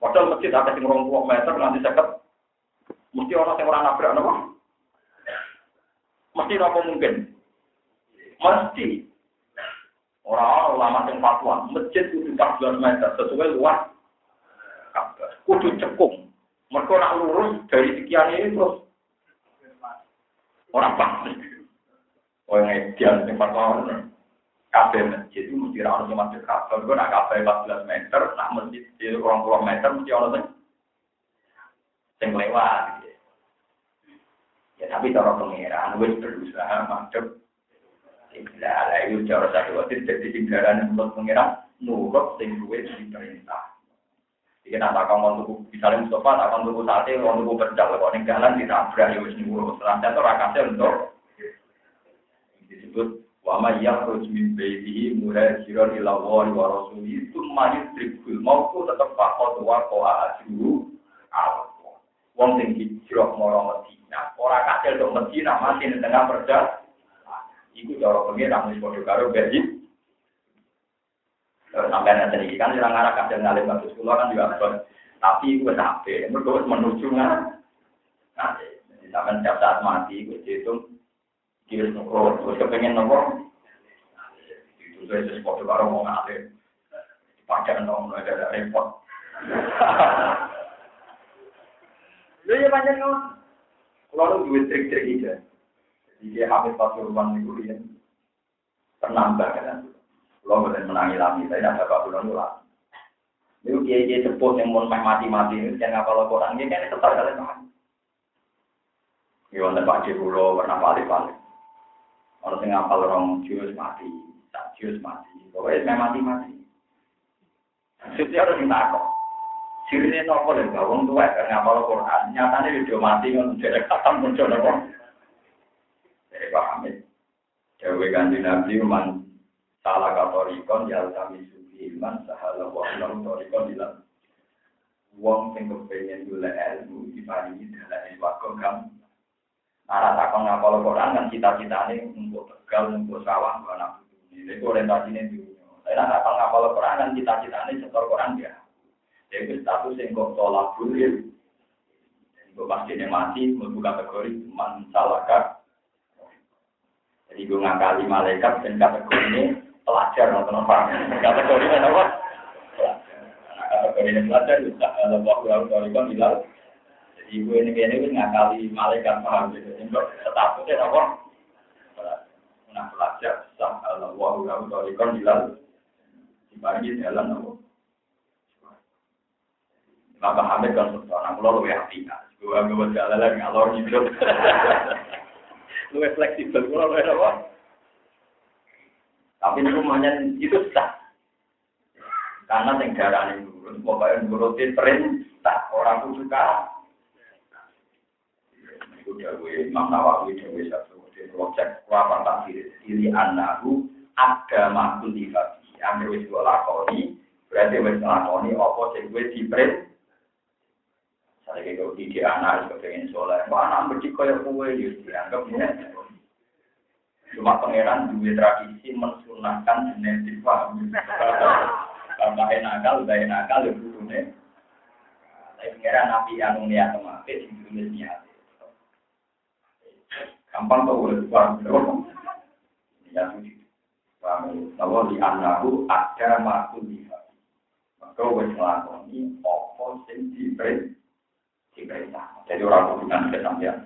Padahal masjid ada yang rong meter nanti seket. Mesti orang yang orang nabrak apa? Mesti apa mungkin? Mesti. Orang ulama yang fatwa, masjid itu 14 meter sesuai luas. Kudu cekung. Mereka nak lurus dari sekian ini terus orang pasti. Oh yang ideal yang fatwa kafe masjid itu mesti orang yang masjid kafe. Kalau nak kafe 14 meter, nak masjid di orang puluh meter mesti orang yang lewat. Ya tapi cara pengiran, wis berusaha madep. Ada itu cara satu menurut pengiran, nurut sing duwe diperintah. Jika nak tuku, misalnya Mustafa tak kamu tuku sate, kamu tuku berdak, kalau ning jalan ditabrak ya wis rakasnya untuk disebut Wa yang yakhruj min baitihi muhajiran ila Allah wa rasulihi tsumma yudrikul mautu tetep faqad wa qa'a Allah. Wong sing hijrah marang Medina, ora kasil dok Medina mati ning tengah perjalanan. Iku cara pengira wis padha karo bagi sampai nanti ini kan orang arah kasil ngalim bagus kula kan juga abon. Tapi gue sampai, mereka menuju nggak. Nanti, sampai setiap saat mati, gue hitung kiri nopo, terus kepengen nopo. Itu saya sesuatu karo mau ngalir. Pakai nopo, ada ada repot. Lu ya panjang nopo. Kalau lu duit trik-trik aja. Jadi dia habis pasuruan itu dia penambah kan. Kalau boleh menangi lagi, saya tidak dapat bulan ulang. Itu dia dia sepuh yang mau mati-mati, jangan ngapal Quran, dia kan tetap kalian paham. Ya, wonten Pak Pulau pernah balik-balik. Orang sing ngapal orang jus mati, tak jus mati. Pokoknya mati-mati. Setiap harus minta kok. Sirine nopo lho, wong tuwa kan ngapal Quran. Nyatane video mati ngono jare katam muncul nopo. Jadi paham ya. Dewe kanjeng Nabi man salah katorikon ya kami suci iman sahala wa lam torikon dilan. Wong sing kepengen golek ilmu diparingi dalam ilmu kamu Arah takon ngapal Quran kan cita-citane untuk tegal, untuk sawah, untuk anak ini. Itu orientasinya dunia. Tapi nak takon ngapal Quran kan cita-citane setor Quran ya. Jadi status yang kok tolak bulir. Gue pasti mati, membuka kategori man salaka. Jadi gue ngakali malaikat dan kategori ini pelajar nonton apa? Kategori ini apa? Kategori ini pelajar, bisa kalau waktu lalu kalau hilal. Ibu ini kayaknya ini ngakali malaikat paham gitu. Untuk statusnya apa? Nah pelajar sah Allah wa kamu torikon hilal. Dibagi jalan apa? Bapak Hamid kan seorang pulau lebih hati. Gua gua jalan lagi ngalor gitu. Lebih fleksibel. Pulau lebih apa? Tapi rumahnya itu sah. Karena negara ini turun, pokoknya nurutin perintah orang itu suka itu dawe Imam Nawawi dawe satu di project apa tak diri anahu ada makul di hati yang wis lakoni berarti wis lakoni apa sing wis dipret saya kira di anak kepengen soleh mana berarti kaya kue ya dianggap cuma pangeran dua tradisi mensunahkan genetik paham tambah nakal udah nakal ya butuhnya tapi pangeran nabi yang niat kemarin di niat Gampang tuh boleh paham. Ya, paham. Kalau di anahu ada makul di Maka wes ngelakoni opo diperintah. Jadi orang hubungan kesampean.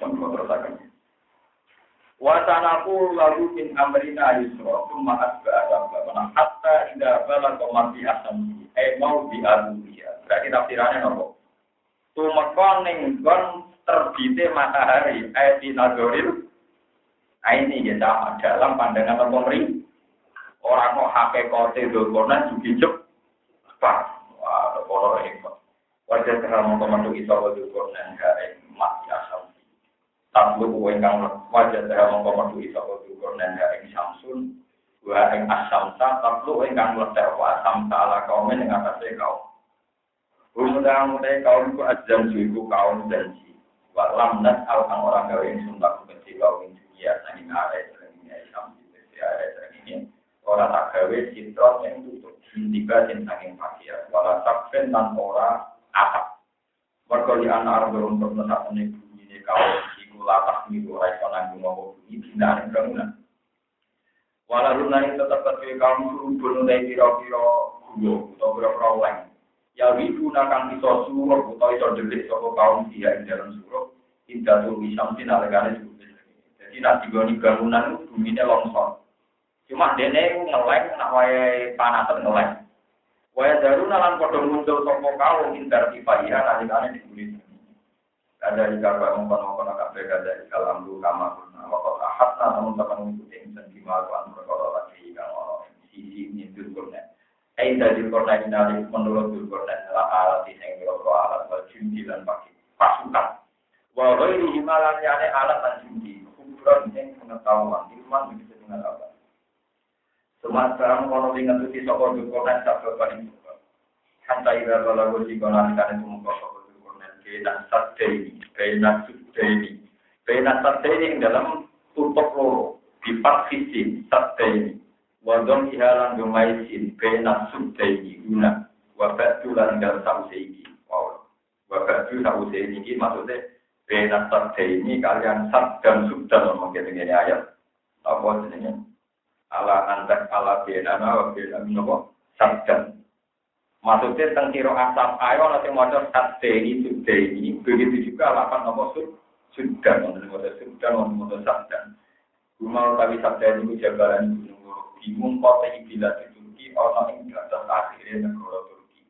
Mohon terus akan. Wasanaku lalu min amrina yusro summa asba asba hatta indah bala komati asam eh mau di alulia. Berarti tafsirannya nopo. Tumekon ning gon terbitnya matahari ayat di nazoril Nah ini ya sama dalam pandangan pemerintah. Orang kok hakikate dokonan juga cepat. Wah, kalau wajah terang komando iso dokonan hari mati asal. Tablu kang wajah terang komando iso dokonan hari samsun. Wa ing asamsa tablu kang letek wa asamsa ala kaum ing atase kaum. Undang utai kaum ku azam juiku kaum janji. Wa lam nas al kang orang gawe ing sumpah kecil kaum ing dunia sanging arek sanging Islam di arek sanging ora tak gawe sintron yang tutup tiba sing saking pakir wala sakfen lan ora atap mergo li ana arep untuk nesak ning bumi ne kaum iku latah milu ora iso nanggung apa bumi binane bangunan. Wala lunane tetep kedhe kaum surubun utai pira-pira gulo utawa pira-pira leng ya wibu nakang iso suruh utawa iso delik saka kaum dia ing dalam suruh indah tuh bisa mesti nalegane jadi nanti goni bangunan bumi ne longsor. Cuma dene ngeleng nak wae panasan ngeleng. Wae daru nalan padha muncul sapa kaum indar kifaya nalikane dibuli. Ada di kabar mengkono-kono kabeh kada di kalam lu kama kuna wa qad ahatna namun teman ngikuti insan kima kan perkara lagi kang ono sisi nyindir kurna. Ai dari kurna ini menurut kurna adalah alat sing kira alat wal jumdi lan pakai pasukan. Wa ghairi himalan yane alat lan jumdi. Kuburan yang pengetahuan ilmu begitu pengetahuan. Semasa kono dengan tuti sokor dukonan sabda paling suka. Hatta ira kalau gue konan kan itu muka sokor dukonan kena sadde ini, kena sudde ini, kena sadde ini dalam tutup loro sifat fisik sadde ini. Wadon ihalan gemaisin kena sudde ini guna. Wabak tulan gal sause iki. Wow. Wabak tu sause iki maksudnya kena sadde ini kalian sad dan subdan ngomong kayak ayat. Apa jenisnya? Ala antak ala benana wa benana nopo sabdan. Maksudnya tentang kiro asap ayo nanti mau sabde ini subde ini begitu juga lapan nopo sud sudan untuk nopo sudan untuk nopo sabdan. Rumah tapi sabda ini jabalan gunung bingung kota ibila di Turki orang yang atas akhirnya negara Turki.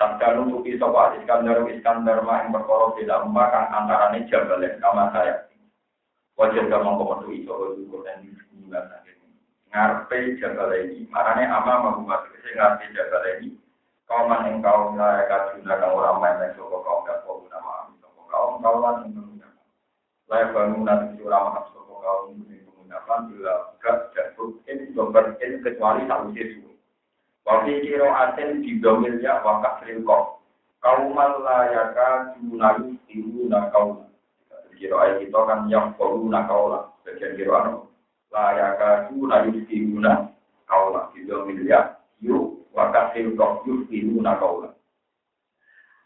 Sabda nutupi sopa Iskandar Iskandar mah yang berkorok di dalam kang antaranya jabalan kamar saya. Wajar gak mengkomodo iso bersyukur dan dibuat ngarepe jabal ini. Marane ama mau masuk ngarepe jabal ini. Kauman yang kaum lah kajuna kang orang main kaum gak kau nama soko kaum kauman ramah soko kaum yang menggunakan bila gak jatuh ini dober ini kecuali satu sesu. Waktu kiro aten di domilnya wakaf rilkok. Kauman layaka junalu ibu nakau. Kiro ayat kan yang perlu nakau lah. Bagian kiro anu layaka tu la yusiruna kaula. Gitu miliar yu wakasil kok yusiruna kaula.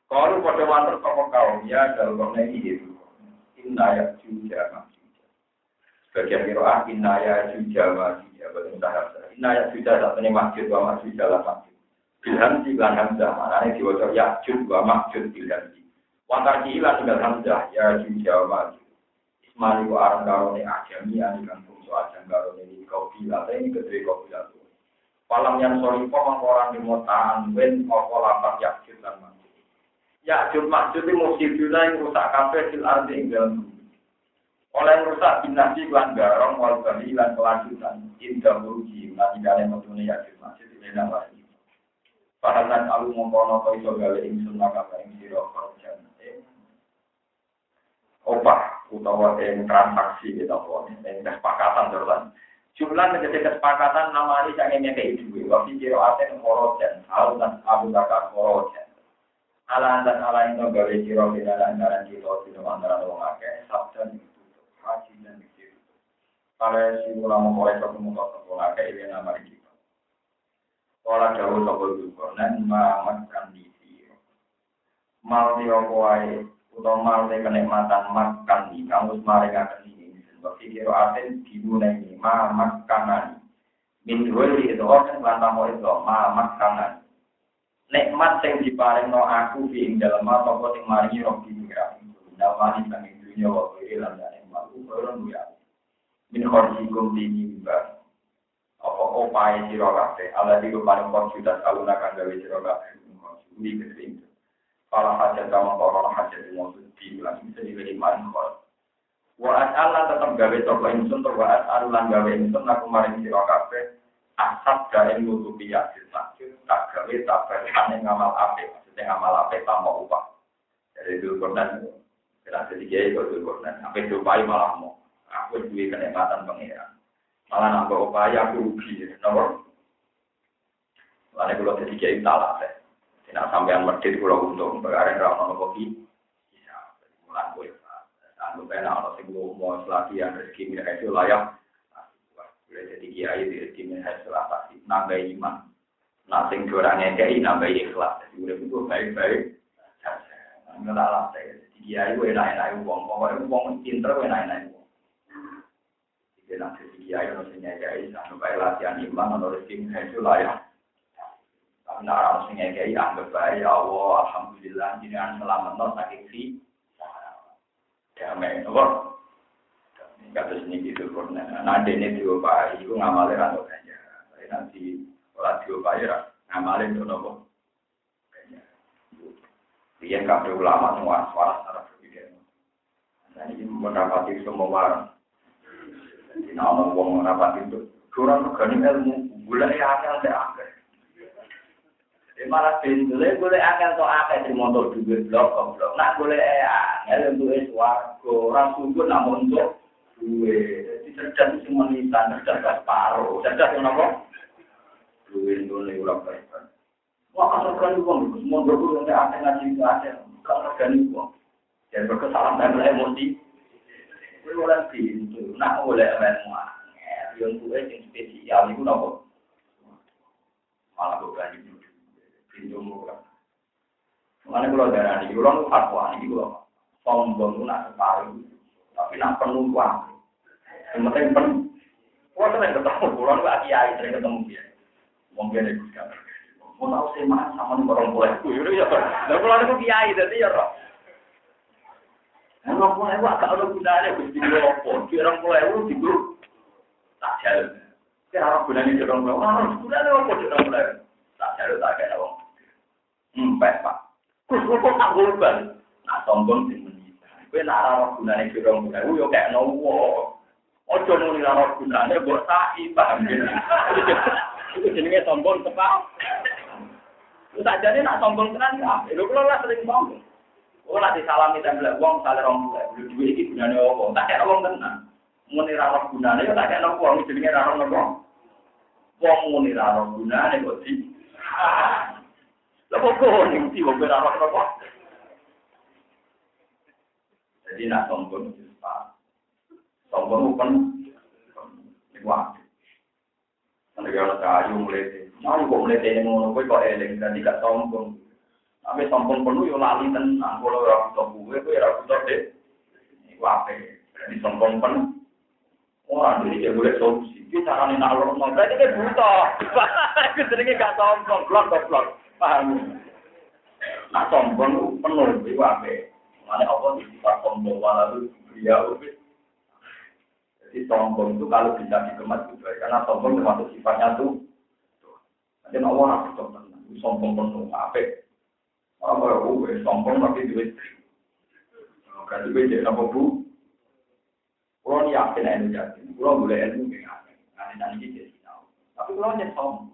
Kalau pada mantar kau kaum ya dalam ini itu inna ya juga sebagian kiroah inna ya juga masih. Bagian tahap inna ya juga saat ini masjid wa masjid dalam masjid. Bilhan di lan hamzah. Mana ini diwajib ya juga masjid bilhan wantar kilan tinggal hamzah. Ya juga masjid ismani wa arang karone ajami anikan ajang karo ini kau bila ini gede kau bila tuh. Palam yang sorry kok orang di motaan wen opo lapak yakjud dan masjid. Yakjud masjid itu musibuna yang rusak kafe sil ardi ing oleh rusak binasi lan garong wal bali lan kelanjutan indah lan tidak ada metune yakjud masjid di dalam lagi. Pahalan alu mongkono kau iso gawe ing sunnah kata ing siro. Opah utawa yang transaksi kita pun yang kesepakatan terus. Jumlah menjadi kesepakatan nama ini jangan kayak itu waktu jiro aten korojen hal dan abu bakar korojen ala dan ala itu gawe jiro tidak antara kita tidak antara orang akeh. Sabda itu haji dan kalau si ulama mulai ketemu ketemu akeh ini nama kita kalau jauh juga dan makan di sini mal diokuai utawa malte kenikmatan makan di kamus akan ini sebab kira aten dimulai ini ma makanan min wali itu orang lan mau itu ma makanan nikmat sing diparingno aku di ing dalem apa sing maringi roh di pengira dalem sang ing dunya wa lan dan malu orang ya min khorjikum dini mbak apa opae sira kabeh ala diku paling kok sudah kaluna kang gawe sira kabeh ini Kalau hajat kamu kalau hajat mau di bilang bisa diberi manfaat. Wa as'ala tetep gawe sapa ingsun tur wa as'al lan gawe ingsun aku maring sira kabeh asap gawe nutupi yasin masjid tak gawe tabaran ngamal apik maksudnya ngamal apik tanpa upah. Jadi itu korban Kira ketiga itu itu korban sampai diupai malah mau aku duwe kenikmatan pengiran. Malah nambah upaya aku rugi nomor. Lalu kalau ketiga itu salah Tidak sampean medit kalau untung berarti rawon kopi. Bisa mulai gue Anu kena ono sing mau latihan rezeki mereka itu layak. Boleh jadi kiai di rezeki mereka itu pasti nambah iman. Nah, sing orang ngekei nambah ikhlas. Jadi udah itu baik-baik. Nggak lah, saya jadi kiai gue enak-enak uang. Pokoknya uang pinter gue enak-enak uang. Jadi nanti kiai sing ngekei. Anu baik latihan iman, ono rezeki itu layak. Nak orang sing ngekei anggap baik. Ya Allah, Alhamdulillah. Jadi an selamat no saking si damai, apa? Kata sini gitu, nah ini diopai, itu ngamalin atau kayaknya, tapi nanti kalau diopai, ngamalin itu nopo. Dia kabeh ulama semua suara secara berbeda. Nah ini mendapati semua warang. Jadi uang mendapati itu, kurang regani ilmu, gula ya. Jadi malah bintulnya boleh akan so akan di motor duit blok kok blok nak boleh ya ngelih untuk es warga. Orang sungguh nak untuk duit. Jadi cerdas itu menita cerdas pas paruh cerdas itu nama duit ora nih wah kalau kan uang semua berburu nanti akan ngaji itu kalau kan uang. Dan berkesalahan dan mulai mundi boleh boleh pintu nak boleh memang ya untuk es yang spesial itu nama malah bukan itu pintu kalau darah kalau fatwa kalau sombong itu tapi nak penuh uang. Kalau ketemu, kalau sering ketemu dia. Mungkin itu. Mau tahu sih sama nih orang ya. Dan kalau aku kiai jadi ya roh. Ku agak ada gunanya, gusti lopo. Orang grup tak jalan. Kira apa orang tak kayak orang. Empet pak. Terus kok tak golban? Nah sombong sih menita. Kue nak arah gunanya di orang mulai, yo kayak nowo. Ojo nuni arah gunanya, buat sa'i paham gitu. Itu jenenge sombong tepat. Tak jadi nak sombong tenan ya. Lho kula lah sering sombong. Oh nak disalami tembel wong sale rong bulan. Lho duwe iki gunane opo? Tak kira wong tenan. Muni ra roh gunane ya tak kira wong jenenge ra roh nopo. Wong muni ra roh gunane kok di. Kok kok ning di wong ra roh nopo. Jadi nak sombong itu Sombong kan Wah. Nanti kalau kayu mulai Mau kok mulai tanya ngono, kowe kok eling dan tidak sombong. Tapi sombong penuh yo lali tenang. Kalau ora butuh gue, ora butuh deh. Iku ape? Jadi sombong penuh. Orang jadi dia boleh solusi. Kita cara nih nalar mau berarti dia buta. Itu gak sombong, blok blok. Paham? Nah sombong penuh, iku ape? Mana apa di sifat sombong lalu beliau Jadi sombong itu kalau bisa dikemas juga, karena sombong termasuk sifatnya tuh Nanti Allah nak betul sombong penuh apa? Orang baru gue sombong tapi duit. Berarti jadi apa bu? Kalau yakin ilmu yakin, kalau boleh ilmu gak Nanti nanti jadi tahu. Tapi kalau hanya sombong,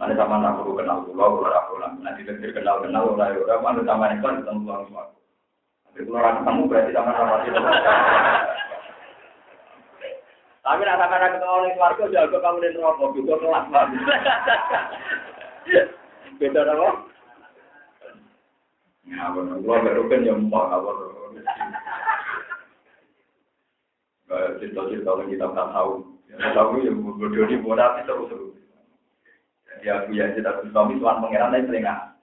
Mana sama nak perlu kenal pulau, kalau aku lah. Nanti terkir kenal kenal, orang orang mana sama ini kan ketemu pulau semua. Tapi kalau orang ketemu berarti sama sama itu. Tapi nak sama ketemu orang keluarga, jago kamu di rokok, juga kelas banget. Beda apa? Ya, benar. Gua baru kan apa Kayak cerita-cerita yang kita tak tahu. Tahu yang bodoh di bodoh itu seru-seru. Jadi aku ya cerita suami tuan pangeran lain telinga.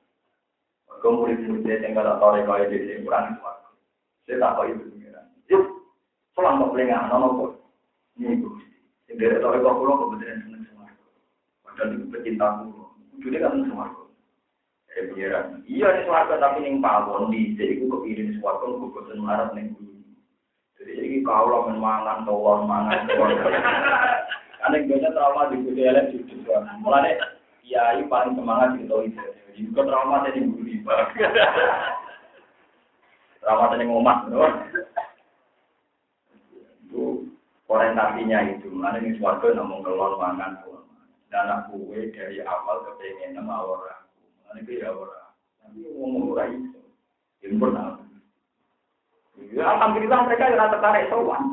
Kau murid-murid yang kalau tahu rekaya di sini kurang itu. Saya tak tahu itu pangeran. Yuk, pulang ke telinga, nono kok. Ini gusti. Dari tahu kok kulo kebetulan seneng suwargo. Padahal itu pecinta kulo. Jadi kan seneng suwargo. Eh pengiran. Iya nih suwargo tapi ning pawon di jadi gue kepikirin suwargo gue bosan marah bumi. Jadi ini kau lah mangan tawar mangan tawar. Karena gue trauma di kudu elek cucu suwargo. Kiai paling semangat di tahu itu. Jadi trauma dari bumi. Trauma dari ngomat, itu orientasinya itu. Mana ini suarga ngomong kelon mangan Dan aku dari awal kepengen nama orang. Mana itu ya orang. Tapi ngomong orang itu. Pernah. Ya, alhamdulillah mereka yang tertarik sowan.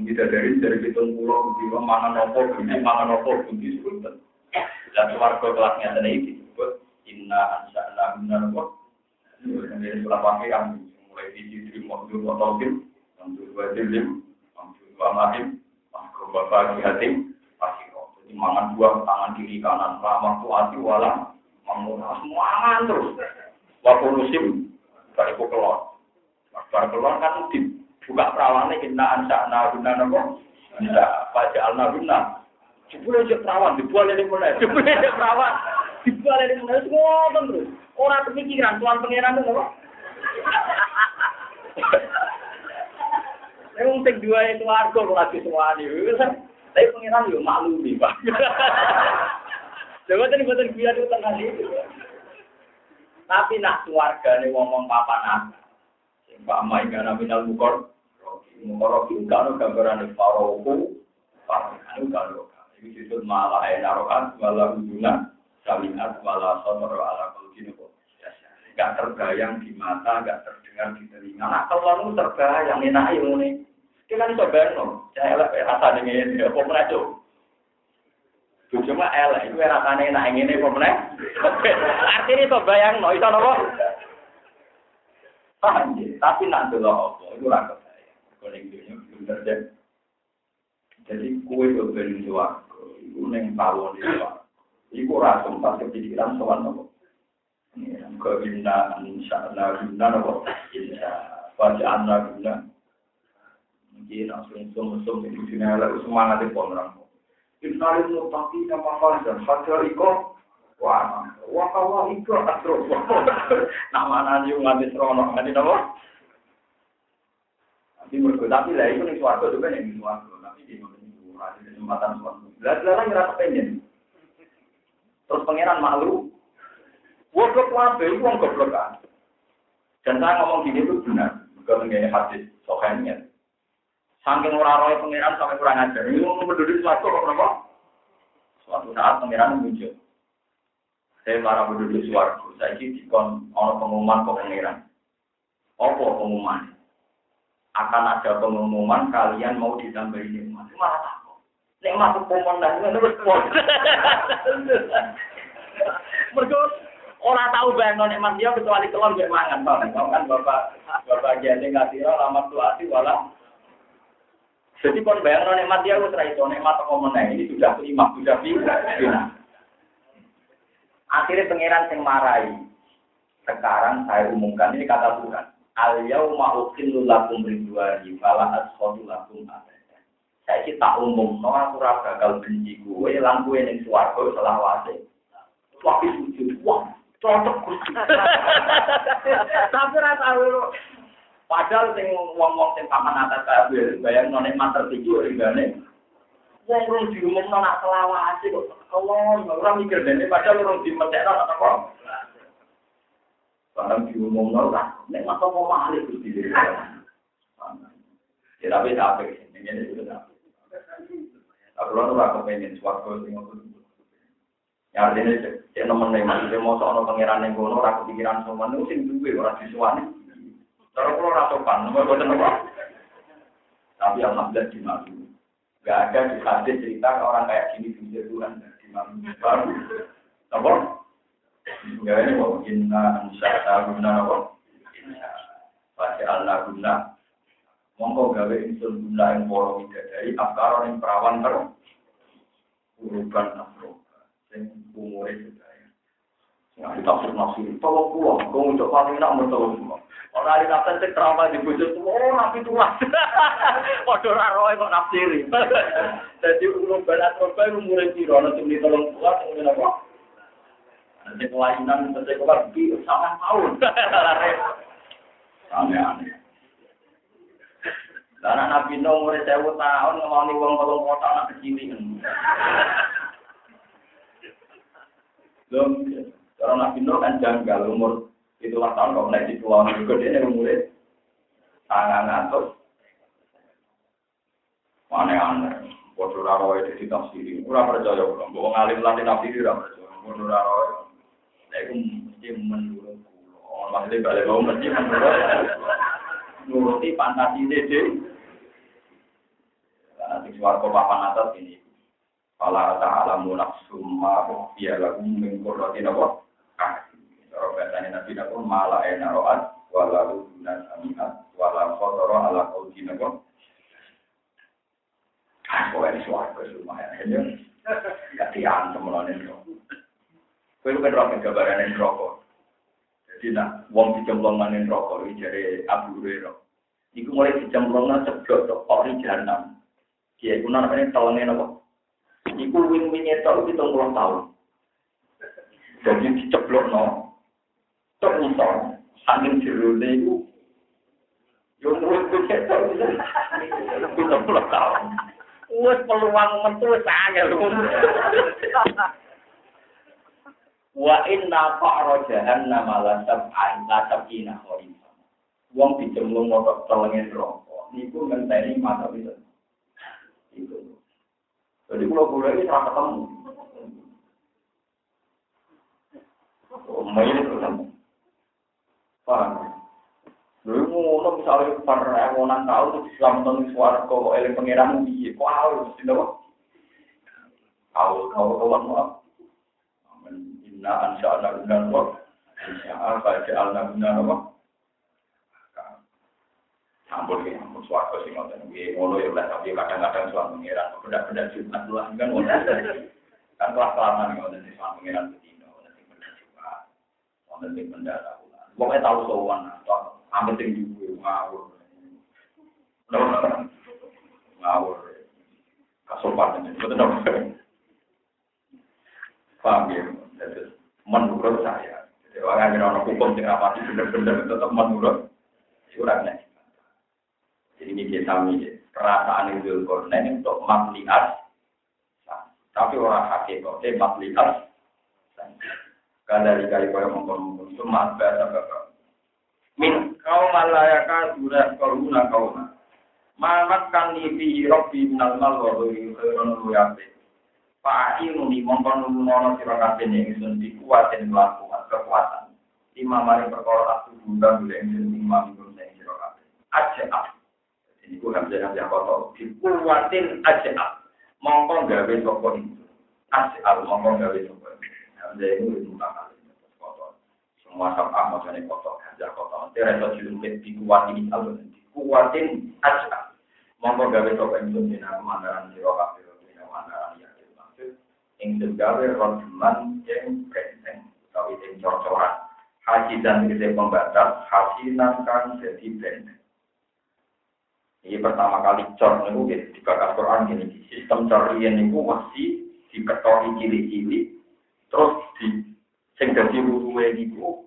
Bisa dari dari hitung pulau, bisa mangan nopo, bisa mangan nopo, bisa sebutkan. Dan suarga kelasnya sendiri disebut Inna ansa'na benar kok. Ini surat wakil yang mulai di sisi mobil mobil, untuk dua jilim, untuk dua mahim, untuk bapak hati, pasti kok. Jadi mangan dua tangan kiri kanan, lama tuh hati wala, menguras semuanya terus. Waktu musim, dari kelon. Waktu kelon kan dibuka perawannya ansa naguna nopo, bisa baca al naguna. Jebule aja perawan, dibuat ini mulai. Jebule aja perawan, dibuat ini mulai. Semua terus. Orang kepikiran, tuan pangeran itu Saya sing dua itu warga lagi semua nih. Tapi pengiran yo malu nih pak. Coba tadi dia itu tengah itu. Tapi nak keluarga nih ngomong papa nak. Pak Mai karena minal mukor. Mukor itu kan gambaran faroku. Pak itu kan Ini disebut malah enarokan, malah hubungan, salingat, malah sonor ala kulkinu. Gak terbayang di mata, gak terdengar di telinga. Nah, kalau terbayang, enak ilmu nih. Kita bisa bayang, saya elek rasa ini, apa menajo. Cuma elek, itu rasanya ini, apa menajo. Artinya itu bayang, no, itu apa? Ya? Tapi nak dulu apa, itu rasa saya. Konektinya belum terjadi. Jadi kue berbeda itu neng tawon itu. Iku rasa pas kepikiran soal apa. Kebina insya'na bina nopo insya Waja'na bina Mungkin langsung sini ada semangat di pemerang Innalil mutaki nama fajar Fajar iko Wah, wah kawa iko Asro Nama nani umat Isrono Nani nopo Tapi mereka Tapi lah itu nih suatu juga di suatu Tapi di kesempatan suatu Belah-belah ngerasa pengen Terus pangeran malu Goblok wabe itu orang goblok kan. Dan saya ngomong gini itu benar. Bukan mengenai hadis sokannya. Saking orang roy pangeran sampai kurang ajar. Ini berdiri suatu kok kenapa? Suatu saat pangeran muncul. Saya marah berdiri suatu. Saya ini dikon ono pengumuman ke pangeran. Apa pengumuman? Akan ada pengumuman kalian mau ditambahin nikmat. Malah takut. Nikmat itu pemenang. Mereka Orang tahu bayang non emas dia kecuali kelon gak mangan, bang. kan bapak bapak jadi ngasih lama tuati wala. Jadi kon bayang non emas dia harus rai non emas atau meneng ini sudah kelima, sudah final. Akhirnya pangeran sing marai. Sekarang saya umumkan ini kata Tuhan. Al yauma ukhillu lakum ridwani fala askhadu lakum abada. Saya sih tak umum, no aku ora bakal benci gue, lan gue ning swarga selawase. Waktu sujud, wah, cocok tapi rasa lu padahal sing wong-wong sing paman atas kabeh bayang none manter tinggi ringgane wong rong diumumno nak selawase kok Allah ora mikir dene padahal rong dimecekno apa. Barang diumumno ora nek masa mau malih Gusti. Ya tapi tapi ini itu tapi. Aku ora kepengen suatu sing Ya artinya cek nemen nih maksudnya pangeran yang gono rakyat pikiran semua itu sing duwe nomor buat apa? Tapi alhamdulillah. Gak ada di cerita orang kayak gini di Tuhan di baru. Apa? Ya ini mau apa? Baca Allah guna. mongko gawe insun gula yang poro kita dari akaron yang perawan ter urukan afro dan umur itu saya nah itu afro nasir tolo kuwa kau untuk paling nak mertolo semua kalau hari kata cek terapa di bujuk semua oh nabi tua waduh raro yang kok nasir jadi urukan balas kota yang umur itu iroh nanti beli tolong kuwa kemudian apa? Nanti kelainan nanti kelar di usaha tahun aneh-aneh. Karena Nabi Nuh umur sewu tahun ngomongin uang tolong kota anak kecil ini. Belum, kalau Nabi Nuh kan janggal umur itulah tahun kalau naik di pulau juga dia umurnya tangan atas. Aneh-aneh. Bodoh raro itu di tafsiri. Kurang percaya, kurang. Bawa ngalim latih tafsiri, kurang percaya. Bodoh raro itu mesti menurut pulau. Maksudnya balik bau mesti menurut. Nuruti fantasi dede. Nanti suarco papan atas ini. Fala ta'alamu nafsum ma ukhfiya lahum min qurrati nawat. Cara bahasanya Nabi Nabi malah ena ro'at wala ruduna sami'at wala khotoro ala qawdi nawat. Ah, kok ini suarco lumayan aja. Gak diantem melanin Kowe kan roh gambaran rokok. Jadi nak wong dicemplung manin rokok iki jare Abu Hurairah. Iku mulai dicemplung nang ceblok tok ori jahanam. Kiai kuna namanya telenge napa? Iku wing-winge tok 70 tahun. Jadi diceblok. Tok iso saking jerone iku yo murid tok bisa 70 tahun. Wes peluang metu wis angel. Wa inna fa'ra jahannam la sab'in la sab'ina kharif. Wong dicemplung motor telenge rokok. Niku ngenteni mata bisa. Itu. Jadi kalau boleh ini serah ketemu. Oh, main ketemu. Paham? Lalu ngono misalnya per ewonan tahun itu diselamatkan suara kok eling pangeran piye? Kok harus napa? Kau kau kawan mau. Inna ansha ana guna wa. Insya Allah baca alna guna wa. Ampun ya, ampun suara sih ngoten. Nggih, ngono ya lah tapi kadang-kadang suara pangeran benda-benda jumat lah kan ngono. Kan kelas kelamaan ngoten suara pangeran bedino, nanti benda jumat. Nanti benda tahunan. Pokoknya tahu sowan atau amet sing juga ngawur. Ngawur. Kasopan ini, betul dong. Paham ya? Menurut saya, jadi orang yang orang hukum yang rapati benar-benar tetap menurut, itu orangnya. Jadi ini kita mikir, perasaan itu kornen untuk makliat, tapi orang hakikatnya makliat. Kada dikali kaya mengkonon itu bahasa bapak. Min kau malayaka sudah koruna kau Mamat kan ibi robi minal mal wa duri khairon luyabe. Fa'inu ni mongkon numono sira kabeh ning ingsun dikuatin mlaku kekuatan. Lima mari perkara aku bunda boleh ingsun lima minggu sing sira kabeh. Aja ah. Jadi ku hamzah hamzah kotor. Dikuatin aja. Mongkon gawe sapa itu. Aja ah mongkon gawe sapa. Hamzah itu mutakan kotor. Semua sama maksudnya kotor. Hamzah kotor. Tereso julungkit dikuatin alun. Dikuatin aja ah. Mongko gawe sapa ingsun dina mandaran sira kabeh ya ingsun gawe rojulan yang brenteng utawi sing cor-coran. Haji dan gede pembatas hasinan kan jadi brenteng ini pertama kali cor niku di bakat Quran gini. Sistem cor niku masih diketori cilik-cilik. Terus di sing dadi luruhe niku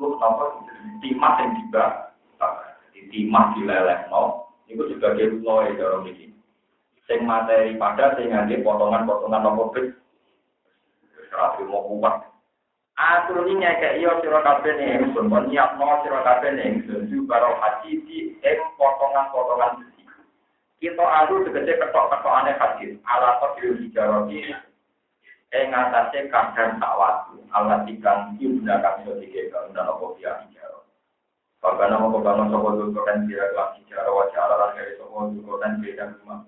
lu napa timah sing dibak di timah dilelehno itu sebagai loe dalam ini. Sing materi pada sing ngangge potongan-potongan nopo bit. Serati mau kuat. Aku ini nyekek iyo sira kabeh ning ingsun, kon nyiapno sira kabeh ning ingsun karo haji di potongan-potongan besi. Kita alu tegese ketok-ketokane haji, ala kodil hijaroti ing atase kadang sak waktu, ala tigang yunda kang iso undang apa biya hijaroti. Bagaimana mau kebangun sopo dulu kan kira kelas secara wajah ala dari sopo dulu kan beda rumah.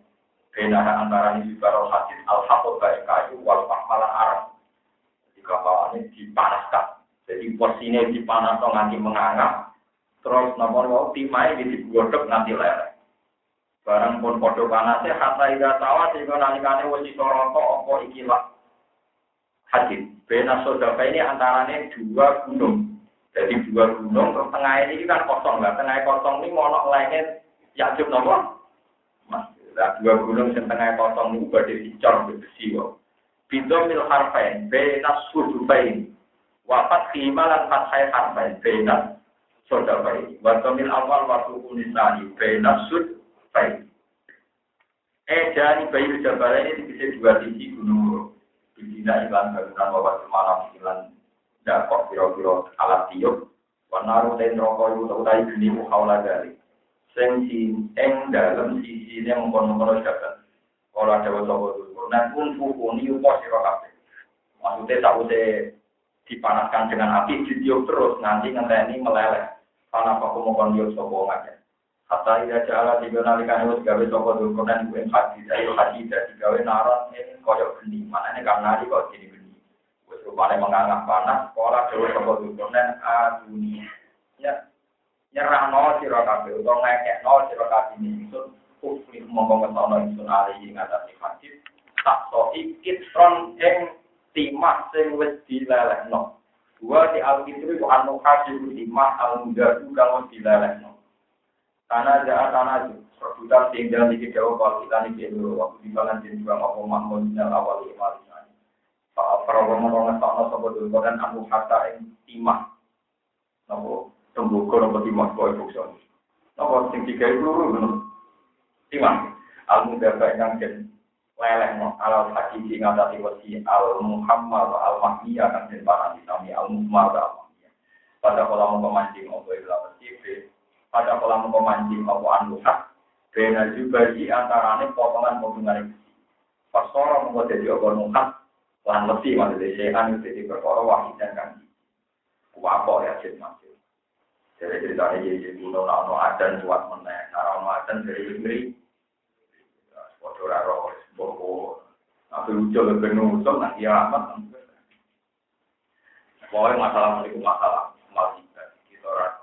Beda antara ini juga hadis al hakot baik kayu wal pahmalan arab. Jika bawahnya dipanaskan, jadi porsinya dipanas nanti menganga. Terus nomor mau timai di digodok nanti leleh. Barang pun podo panasnya hatta ida sawat jika nalikane wasi soroto opo ikilah. hadis. Bena Sodafa ini antaranya dua gunung. Jadi dua gunung, terus tengah ini kan kosong lah. Tengah kosong ini mau lainnya yakjub nopo. Nah, dua gunung yang tengah kosong ini badai dicor besi kok. Bidom mil harfain, bena sudufain. Wafat khimalan fathai harfain, bena sodafain. Watomil awal waktu unisani, bena sudufain. Eh, jadi bayi jabal ini bisa dua sisi gunung. Bidina iklan bangunan wawas semalam iklan dakok kira-kira alat tiup. Wanaru ten rokok itu utai geni muhawla dari. sing sinteng dalem sisi ini mengkono-kono Ora Kalau ada wajah dulur, nah pun pun ini upah siro kafe. Maksudnya tak usah dipanaskan dengan api, ditiup terus nanti ngenteni meleleh. Karena apa aku mau kondiup sopo aja. Kata iya jala tiga nali kan harus gawe sopo dulur, dan gue haji, saya haji, jadi gawe naran ini koyok geni. Mana ini kan nari kok jadi geni. Wis Gue suruh panas, kalau ada wajah dulur, dan aduh nih. Ya, nyerah nol siro kafe atau ngekek nol siro kafe ini itu kufri mongkong ketono insun alih ngatasi hadis tak so ikit ron eng timah sing wis dilelehno. Dua di Alkitab itu anu hadis timah al muda juga mau dilelehno. Tanah jahat tanah rebutan sing dalam iki jauh kalau kita nih dulu waktu di balan jadi juga mau mahmud minal awal imal Pak Prabowo ngetokno sapa dulu dan anu hatta ing timah. Nopo tembuko nopo timah kau bukso. Nopo sing tiga itu luru timah. Al muda yang jadi leleh no. Alal hakiki ngatasi wasi al muhammad al mahmiyah kan den para ditami al muhammad al mahmiyah pada kolam pemancing opo ilah wasife pada kolam pemancing opo anuhak bena juga di antarane potongan-potongan besi pasora membuat jadi opo nuhak lan mesti maksudnya sehan jadi perkara wahid dan kan wapo ya masih jadi ceritanya jadi kuno no adan buat meneh cara adan dari negeri Waduh, raro, Bobo, tapi nusuk, nah kiamat. Pokoknya masalah itu masalah masih kita orang.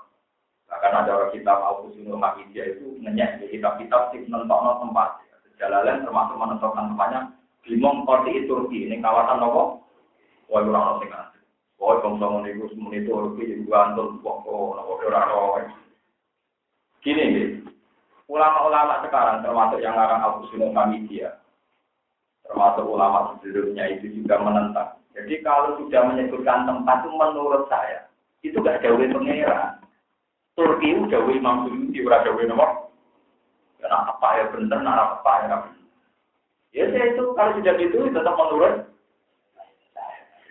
Bahkan ada orang kitab Al-Qusunul itu ngenyek di kitab-kitab sih menentukan tempat. Jalalan termasuk menentukan tempatnya Bimong Korti Turki ini kawasan nopo. Wah, kurang. Wah, bangsa meniku semuni Turki jadi gantun pokok nopo doraro. Gini nih, ulama-ulama sekarang termasuk yang ngarang Al-Qusunul Hamidiyah termasuk ulama sebelumnya itu juga menentang. Jadi kalau sudah menyebutkan tempat itu menurut saya itu gak jauh pengira. Turki itu jauh Imam Suyuti, ora jauh nomor. Karena apa ya benar, nah apa ya. Ya saya itu kalau sudah gitu tetap menurut.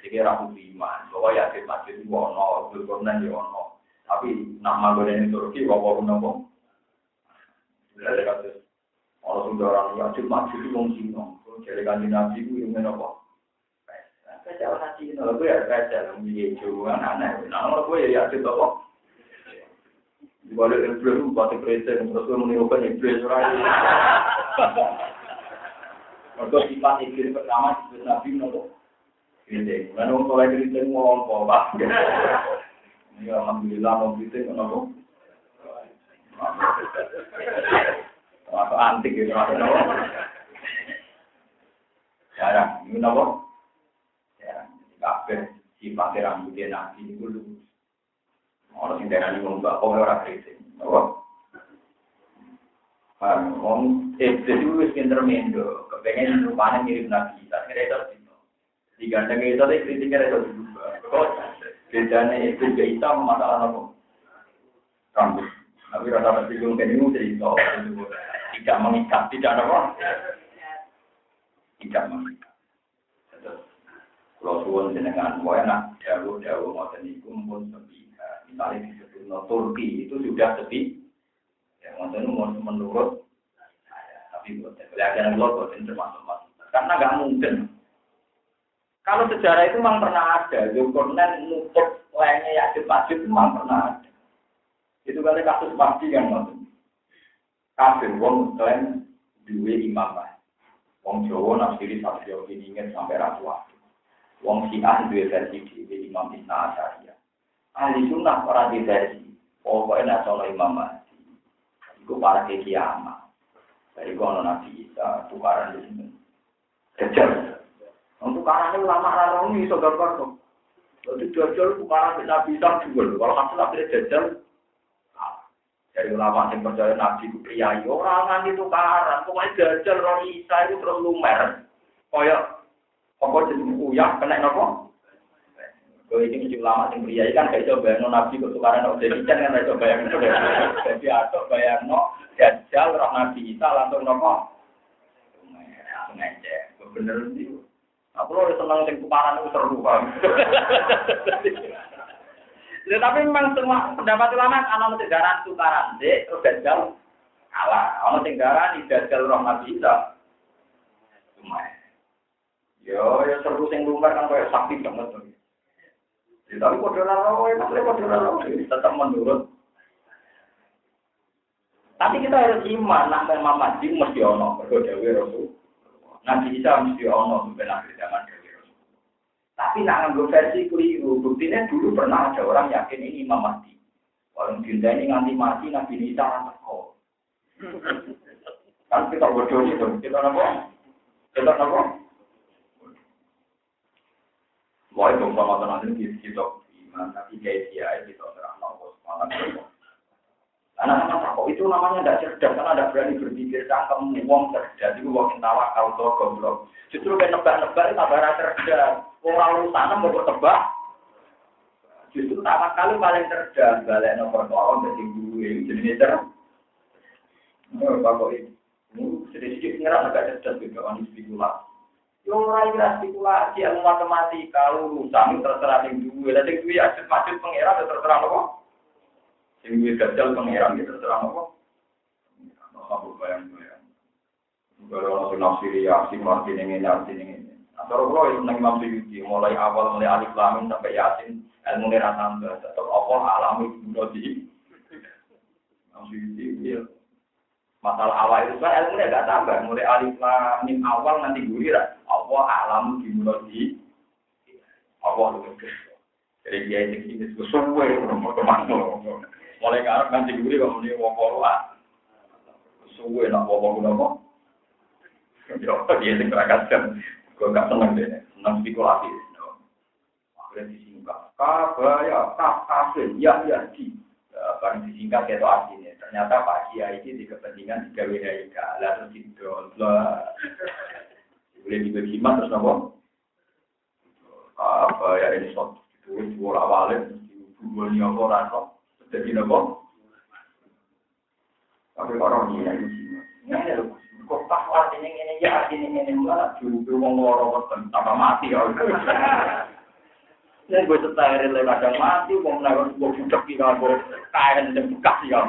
Jadi ragu iman bahwa yakin masjid itu ono, belum ya ono. Tapi nama gue ini Turki, bawa pun nopo. Ada kasus orang sudah orang yakin masjid itu wong Cina. Jadi kan nabi itu yang apa? Kaca haji itu, gue ya kaca, menjadi cuman aneh. Nah, gue ya yakin apa? Dibalik iblis itu pasti presiden, terus gue menirukan iblis lagi. Mereka sifat iblis pertama disebut nabi nopo. Ini, mana orang soleh kristen ngomong? Ya alhamdulillah mau. Masuk antik. Jarang, ini. Jarang, kabeh sifatnya rambutnya nabi itu lulus. Orang sing darani wong mbak ora kritik. Apa? Wong iblis itu wis pinter mendo, kepengen rupane mirip nabi, tapi kira itu itu. Digandeng itu deh kritiknya itu juga. Kok bedanya iblis ke hitam masalah apa? Rambut. Tapi rasa tersinggung kan ini cerita tidak mengikat, tidak apa? Tidak mengikat. Kalau suwon jenengan, mau enak, jauh-jauh mau iku pun sepi misalnya disebut Turki itu sudah sepi ya maksudnya mau menurut tapi buat belajar buat termasuk masuk karena nggak mungkin kalau sejarah itu memang pernah ada. Zulkarnain nutup lainnya Yajud Majud itu memang pernah ada. Itu kali kasus pasti kan maksudnya kafir wong klaim dua imam lah wong Jawa nafsiri ini ingin sampai ratu wong Syiah dua versi di imam Isna Asyariah ahli sunnah orang di versi. Pokoknya nasional imam mahdi itu para kiamat. Dari kono nabi isa tukaran di sini. Kejar Untuk karena ulama ini iso gambar kok. Jadi jajal bukan nabi bisa jual. Kalau hasil akhirnya jajal, dari ulama yang percaya nabi itu priayi orang itu tukaran. Pokoknya jajal roh Isa itu terus lumer. Kayak apa jadi uyah kena nopo? Kalau ini mesti ulama yang priayi kan kayak coba bayang nabi kok tukaran nopo jadi kan kayak coba bayang Jadi atau bayang jajal roh nabi Isa langsung nopo. Aja. Bener sih. Aku lo senang sing tukaran itu seru kan. Ya, tapi memang semua pendapat ulama ana mesti garan tukaran dek terus dajal kalah. Ana sing garan dajal roh Nabi Isa. Cuma Yo, ya seru sing lumbar kan kayak sakti banget tuh. Ya, tapi kode lalu, ya tapi kode lalu, tetap menurut. Tapi kita harus iman, nah memang mati mesti ono, berdoa Rasul. Nabi Isa mesti ono sampai akhir zaman dari Tapi nak ngambil versi keliru, buktinya dulu pernah ada orang yakin ini Imam Mahdi. Orang dinda ini nganti mati Nabi Isa teko. Kan kita bodoh itu, kita apa? Kita apa? Wah itu sama teman ini kita iman, tapi kayak dia kita terang Allah malam Anak-anak kok itu namanya tidak cerdas karena tidak berani berpikir cangkem wong cerdas itu wong tawa kalau tuh goblok. Justru kayak nebak-nebak itu tambah cerdas. Wong lalu sana mau tebak. Justru tawa kali paling cerdas balik nomor tolong dari gue jadi cerdas. Oh, bapak ini sedikit ngerasa agak cerdas juga orang spekulasi. Yo ora ira spekulasi ilmu matematika urusan terserah ning duwe. Lah sing duwe aja maksud pangeran terserah apa? Sing wis gajal pangeran gitu terang apa? Apa bayang-bayang. Kalau orang nafsiri yasin mati ini yasin ini. Atau kalau itu nang Imam Suyuti mulai awal mulai alif lam sampai yasin ilmu ini tambah. Tetap apa alami bunuh di. Imam Suyuti masalah awal itu kan ilmu gak tambah mulai alif lam mim awal nanti gulir apa alam bunuh di. Itu? Jadi dia ini sesuai dengan teman Mulai ngarep nanti gue kok muni wong koro ah. Suwe nak wong koro apa? Yo, dia sing keragasan. Gue gak seneng deh, seneng spekulasi. Akhirnya disingkat. Kabaya, kafir, ya, ya, di. Barang disingkat itu artinya. Ternyata Pak Kiai ini di kepentingan tiga WHIK. Lalu didol. Boleh dibagi terus nopo. Apa ya ini sok balik. Dua ni apa rasa. Jadi nopo? Tapi orang ini yang ini lho. Kok pas artinya ini ya artinya ini malah juga wong loro weten tambah mati ya. Ini gue setahir le kadang mati, wong naik gue budak di kamu kain dan bekas ya.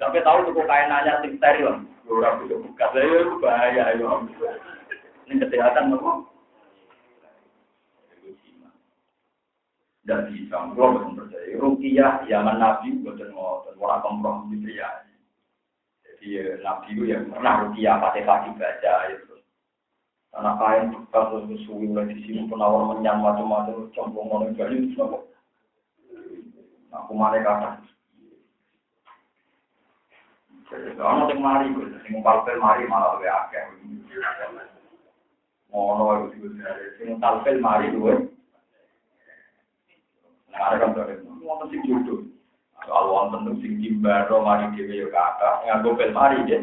Tapi tahu tuh kain nanya sing steril. Gue udah budak bekas, ya bahaya ya. Ini kesehatan nopo? Dan bisa. Kalau betul percaya. Rukiah zaman nabi betul ngotot orang kompromi gitu ya. Jadi ya, nabi itu yang pernah rukiah pakai kaki baca terus anak kain bekas terus suwi mulai di sini penawar menyam macam-macam campur mau jadi itu apa aku mana kata. Kalau yang mari gue sing palpel mari malah lebih akeh ngono itu sing mari gue Nah, kan wonten sing jodoh. Kalau wonten sing timbaro mari dhewe yo kata, nganggo bel mari deh.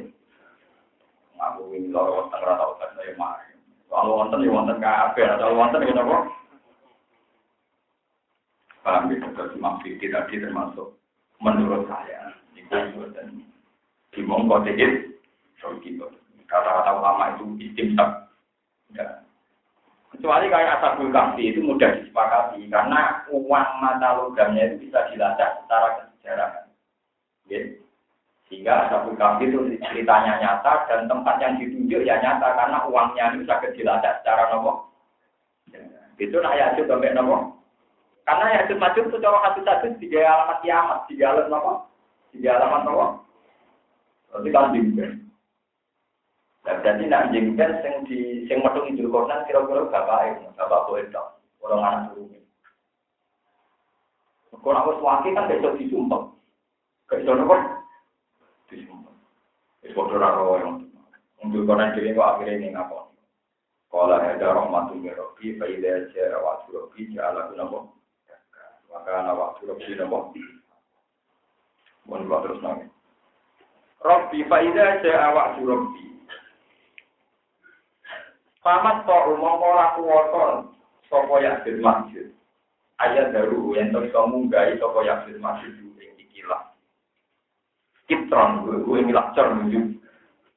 Aku ini loro wonten ora tau kan saya mari. Kalau wonten yo wonten kabeh, atau wonten yo napa? Paham ya, terus maksud tadi termasuk menurut saya. Itu dan di mongko dikit, so gitu. Kata-kata ulama itu istimsak. Ya, Kecuali kayak asabul kahfi itu mudah disepakati karena uang mata logamnya itu bisa dilacak secara kesejarahan. Ya. Sehingga asabul kahfi itu ceritanya nyata dan tempat yang ditunjuk ya nyata karena uangnya itu bisa dilacak secara nopo. Itu nak yajud sampai nopo. Karena yajud maju itu cara hati satu tiga alamat kiamat, tiga alamat nopo, tiga alamat nopo. Berarti kan. Berarti nak jengkel sing di sing metu Idul Kornan kira-kira bapak itu, bapak boleh dong, orang anak turun. Kalau aku suwaki kan besok disumpah. Besok nopo? Disumpah. Besok ora roh yang Idul Kornan dhewe kok akhirnya ini ngapa? Kala ada rahmatul mirrobi, faida jaya waktu robi, jala gunabo. Maka anak waktu robi nabo. Mohon terus nangis. Robi, faida jaya waktu robi. Pamat to umum ora kuwata sapa yakin masjid. Ayat daru yang to iso munggahi sapa yakin masjid ing ikilah. Kitron gue ngilah cer menuju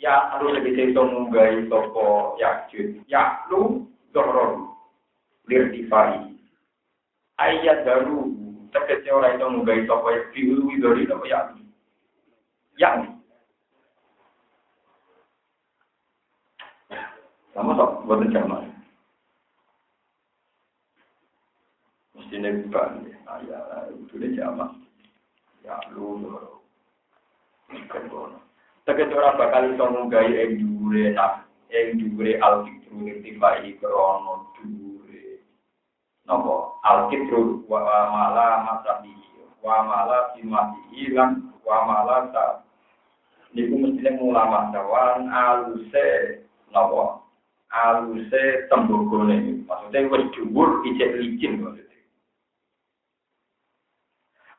ya harus lebih iso munggahi sapa yakin. Ya lu dorong lir difari. Ayat daru tegese ora iso munggahi sapa yakin diului dari apa ya. Yang Sama sok buatan jamaah. Mesti ini bukan ya, itu dia jamaah. Ya lu kono. Tegese ora bakal iso nggawe ing dhuwure nak ing dhuwure al-fitru irtifai krono dhuwure. Napa? Al-fitru wa mala masabi wa mala simati lan wa mala ta. Niku mesti ulama dawan aluse napa? Aluse tembogone maksudnya wis dhuwur ijek licin maksudnya.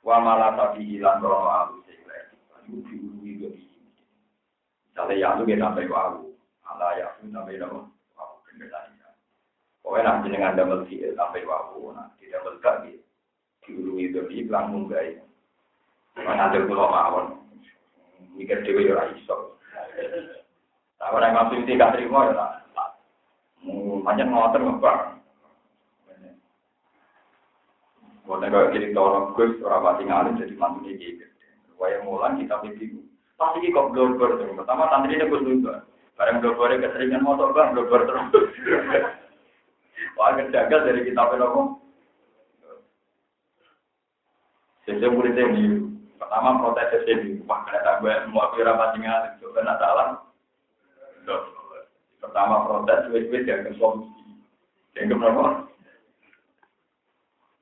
Wa mala tapi hilang rono aluse iku diurui kok Misalnya ya lu kita sampai wau, ala ya lu sampai nama wau kendali. Pokoknya nanti dengan double C sampai wau, nah tidak berkat di diurui itu di langsung gaya. Mana ada pulau mawon, mikir dewi ya iso. Nah orang masuk tidak terima ya Macam ngotor ngebar. Bukan kalau jadi tolong gus orang pasti ngalim jadi mantu dia gitu. Waya mulan kita bingung. Pasti kok blogger tuh. Pertama santri ini gus dulu. Barang blogger keseringan motor bang blogger terus. Wah jagal dari kita apa? Saya murid ini pertama protes ini, wah kena gue mau kira pasti ngalim, coba nak salah. Pertama protes, wes-wes ya solusi. Yang keberapa?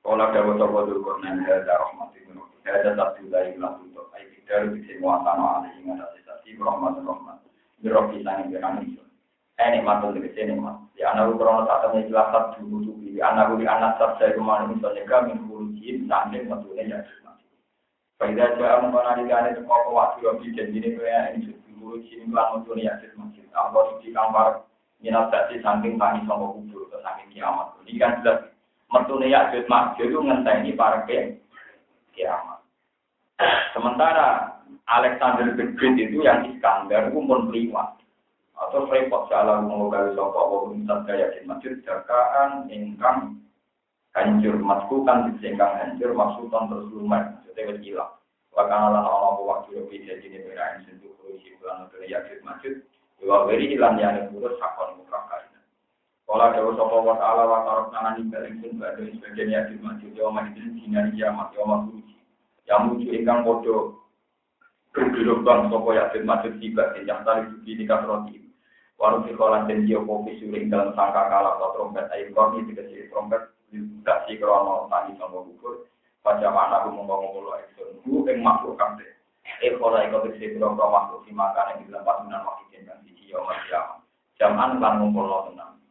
Kalau ada wata dulu kornan ada itu, ada satu dari bilang untuk ayat dari bisa muasana ada yang ada sisi rahmat rahmat. Mirofi sangi berani itu. Ini matul dari sini mas. Di anak ukuran saat ini jelas satu dulu di anak di anak saat saya kemarin misalnya kami kurucin sampai matulnya ya. Jaya mengenalikan itu kau waktu yang bikin ini ini guru sini untuk yakin masjid. Allah di kamar minat tadi samping tani sama kubur atau samping kiamat. Ini kan jelas mertune yakin masjid itu ngenteni para ke kiamat. Sementara Alexander the Great itu yang Iskandar itu pun priwat. Atau repot salah mengogali sopa wabun sabda yakin masjid jakaan ingkang hancur maskukan disingkang hancur maksudan terus maksudnya wis hilang. Wakana lan ana waktu lebih jadi ini berain sentuh kurusi bulan untuk yakin masjid Wa beri ilan yang buruk sakon mukakai. Kala dewa sopa wa ta'ala wa tarok nangan imbal ingsun badai sebagian yakin maju jawa mahidin sinyari kiamat jawa mahduji. Yang muju ingkang podo bergelobang sopa yakin maju tiba di tali suci di kasroti. Waru sikolan dan jio suling dalam sangka kalah trompet air korni dikasih trompet dikasih krono tani sama kubur. Pada mana aku ngomong-ngomong lo eksun. Hu ing makhluk kabeh. Eh kola iko dikasih krono makhluk si makan yang di dalam pasunan wakil jenjang siji yaumah kiamat. Jaman lan ngumpulno tenang.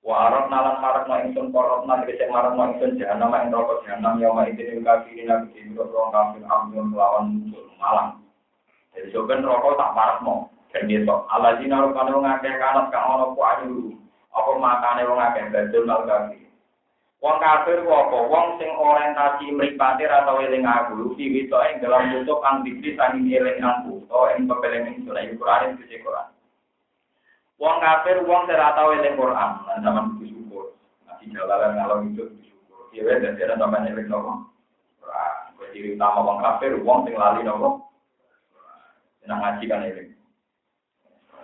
Wa arab nalan marak no ingsun korot marak no ingsun jahanam ing rokok jahanam yaumah itu ing kafirin nabi di rokok kafir ambil melawan muncul malam. Jadi rokok tak marak no. Dan besok Allah jina rupane wong akeh kanat kang ana ku. Apa. Wong kafir ku apa? Wong sing orientasi mripate ra tau eling aku, iki wito ing dalam bentuk kang dikri saking eling aku, to ing pepeling ing surat Al-Qur'an iki Quran. Wong kafir wong sing ra tau eling Quran, lan zaman bersyukur. Nanti jalalan ngalor itu bersyukur. Iya wes dadi ana sampeyan eling nopo? Quran. Kuwi ciri utama wong kafir wong sing lali nopo? Senang ngaji kan eling.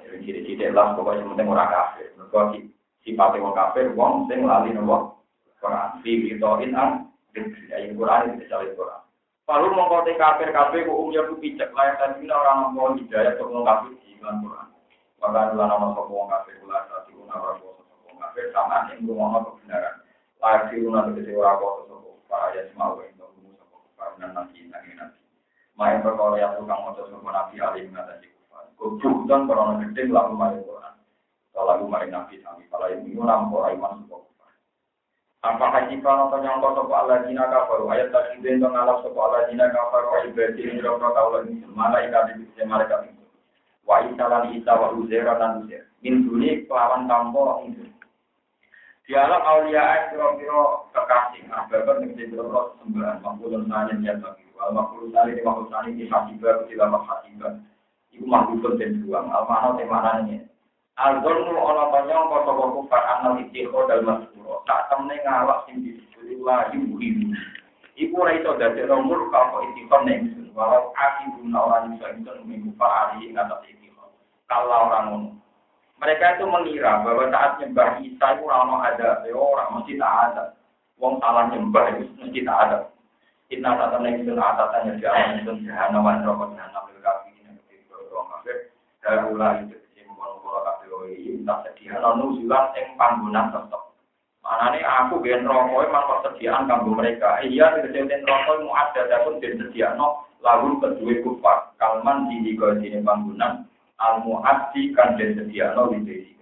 Eling ciri-ciri lah pokoknya penting ora kafir. Mergo sifat wong kafir wong sing lali nopo? Quran. Fi bitoin an ayat Quran itu bisa Quran. Lalu mengkotai kafir kafir ku pijak layak dan ini orang mau hidayah untuk wong kafir di iman Quran. Maka adalah nama sopo wong kafir itu nama sopo wong kafir sama yang rumah kebenaran. Layak di rumah tegesi orang sopo para ayat semua yang sopo karena nanti nanti nanti. Main perkara yang tukang nabi alim ngatasi kufar. Kubutan korona gede lalu main Quran. Kalau maring nabi sami, kalau ini nampo iman sebuah kufar. Apa haji kalau nyangka sopo Allah jina kafaru ayat tak itu yang ngalap sopo Allah jina kafaru ibadi ini rokro kaulah ini mana ikat itu bisa mereka itu. Wa isa lan isa wa uzera dan uzer. Min duni kelawan tampo itu. Dialah aulia kira-kira kekasih. Ahbaban yang jadi sembahan makhluk nanya niat bagi wal makhluk tali di makhluk tali di hasibah di lama hasibah itu makhluk dan buang al mana temanannya Al-Zulmu ana tanya apa sapa kufar anal ittiho dal. Tak temne ngawak sing disebut la yuhimu. Iku ora iso nomor kapa ittiho ning. Walau akibun ora iso ingsun minggu kufar ing atas. Kalau orang ngono. Mereka itu mengira bahwa saat nyembah Isa itu orang ada, ya orang mesti tak ada. Wong salah nyembah itu mesti tak ada. Inna satan yang sun atasannya di alam sun jahanam wan rokok jahanam lil kafirin yang ketiga orang kafir. Darulah itu tak sediano nuzulan ing panggonan tetep. Manane aku ben rokok emang persediaan kanggo mereka. Iya tegese rokok mu ada pun den sediano lalu kedua kufar. Kalman di dini panggonan al muaddi kan den di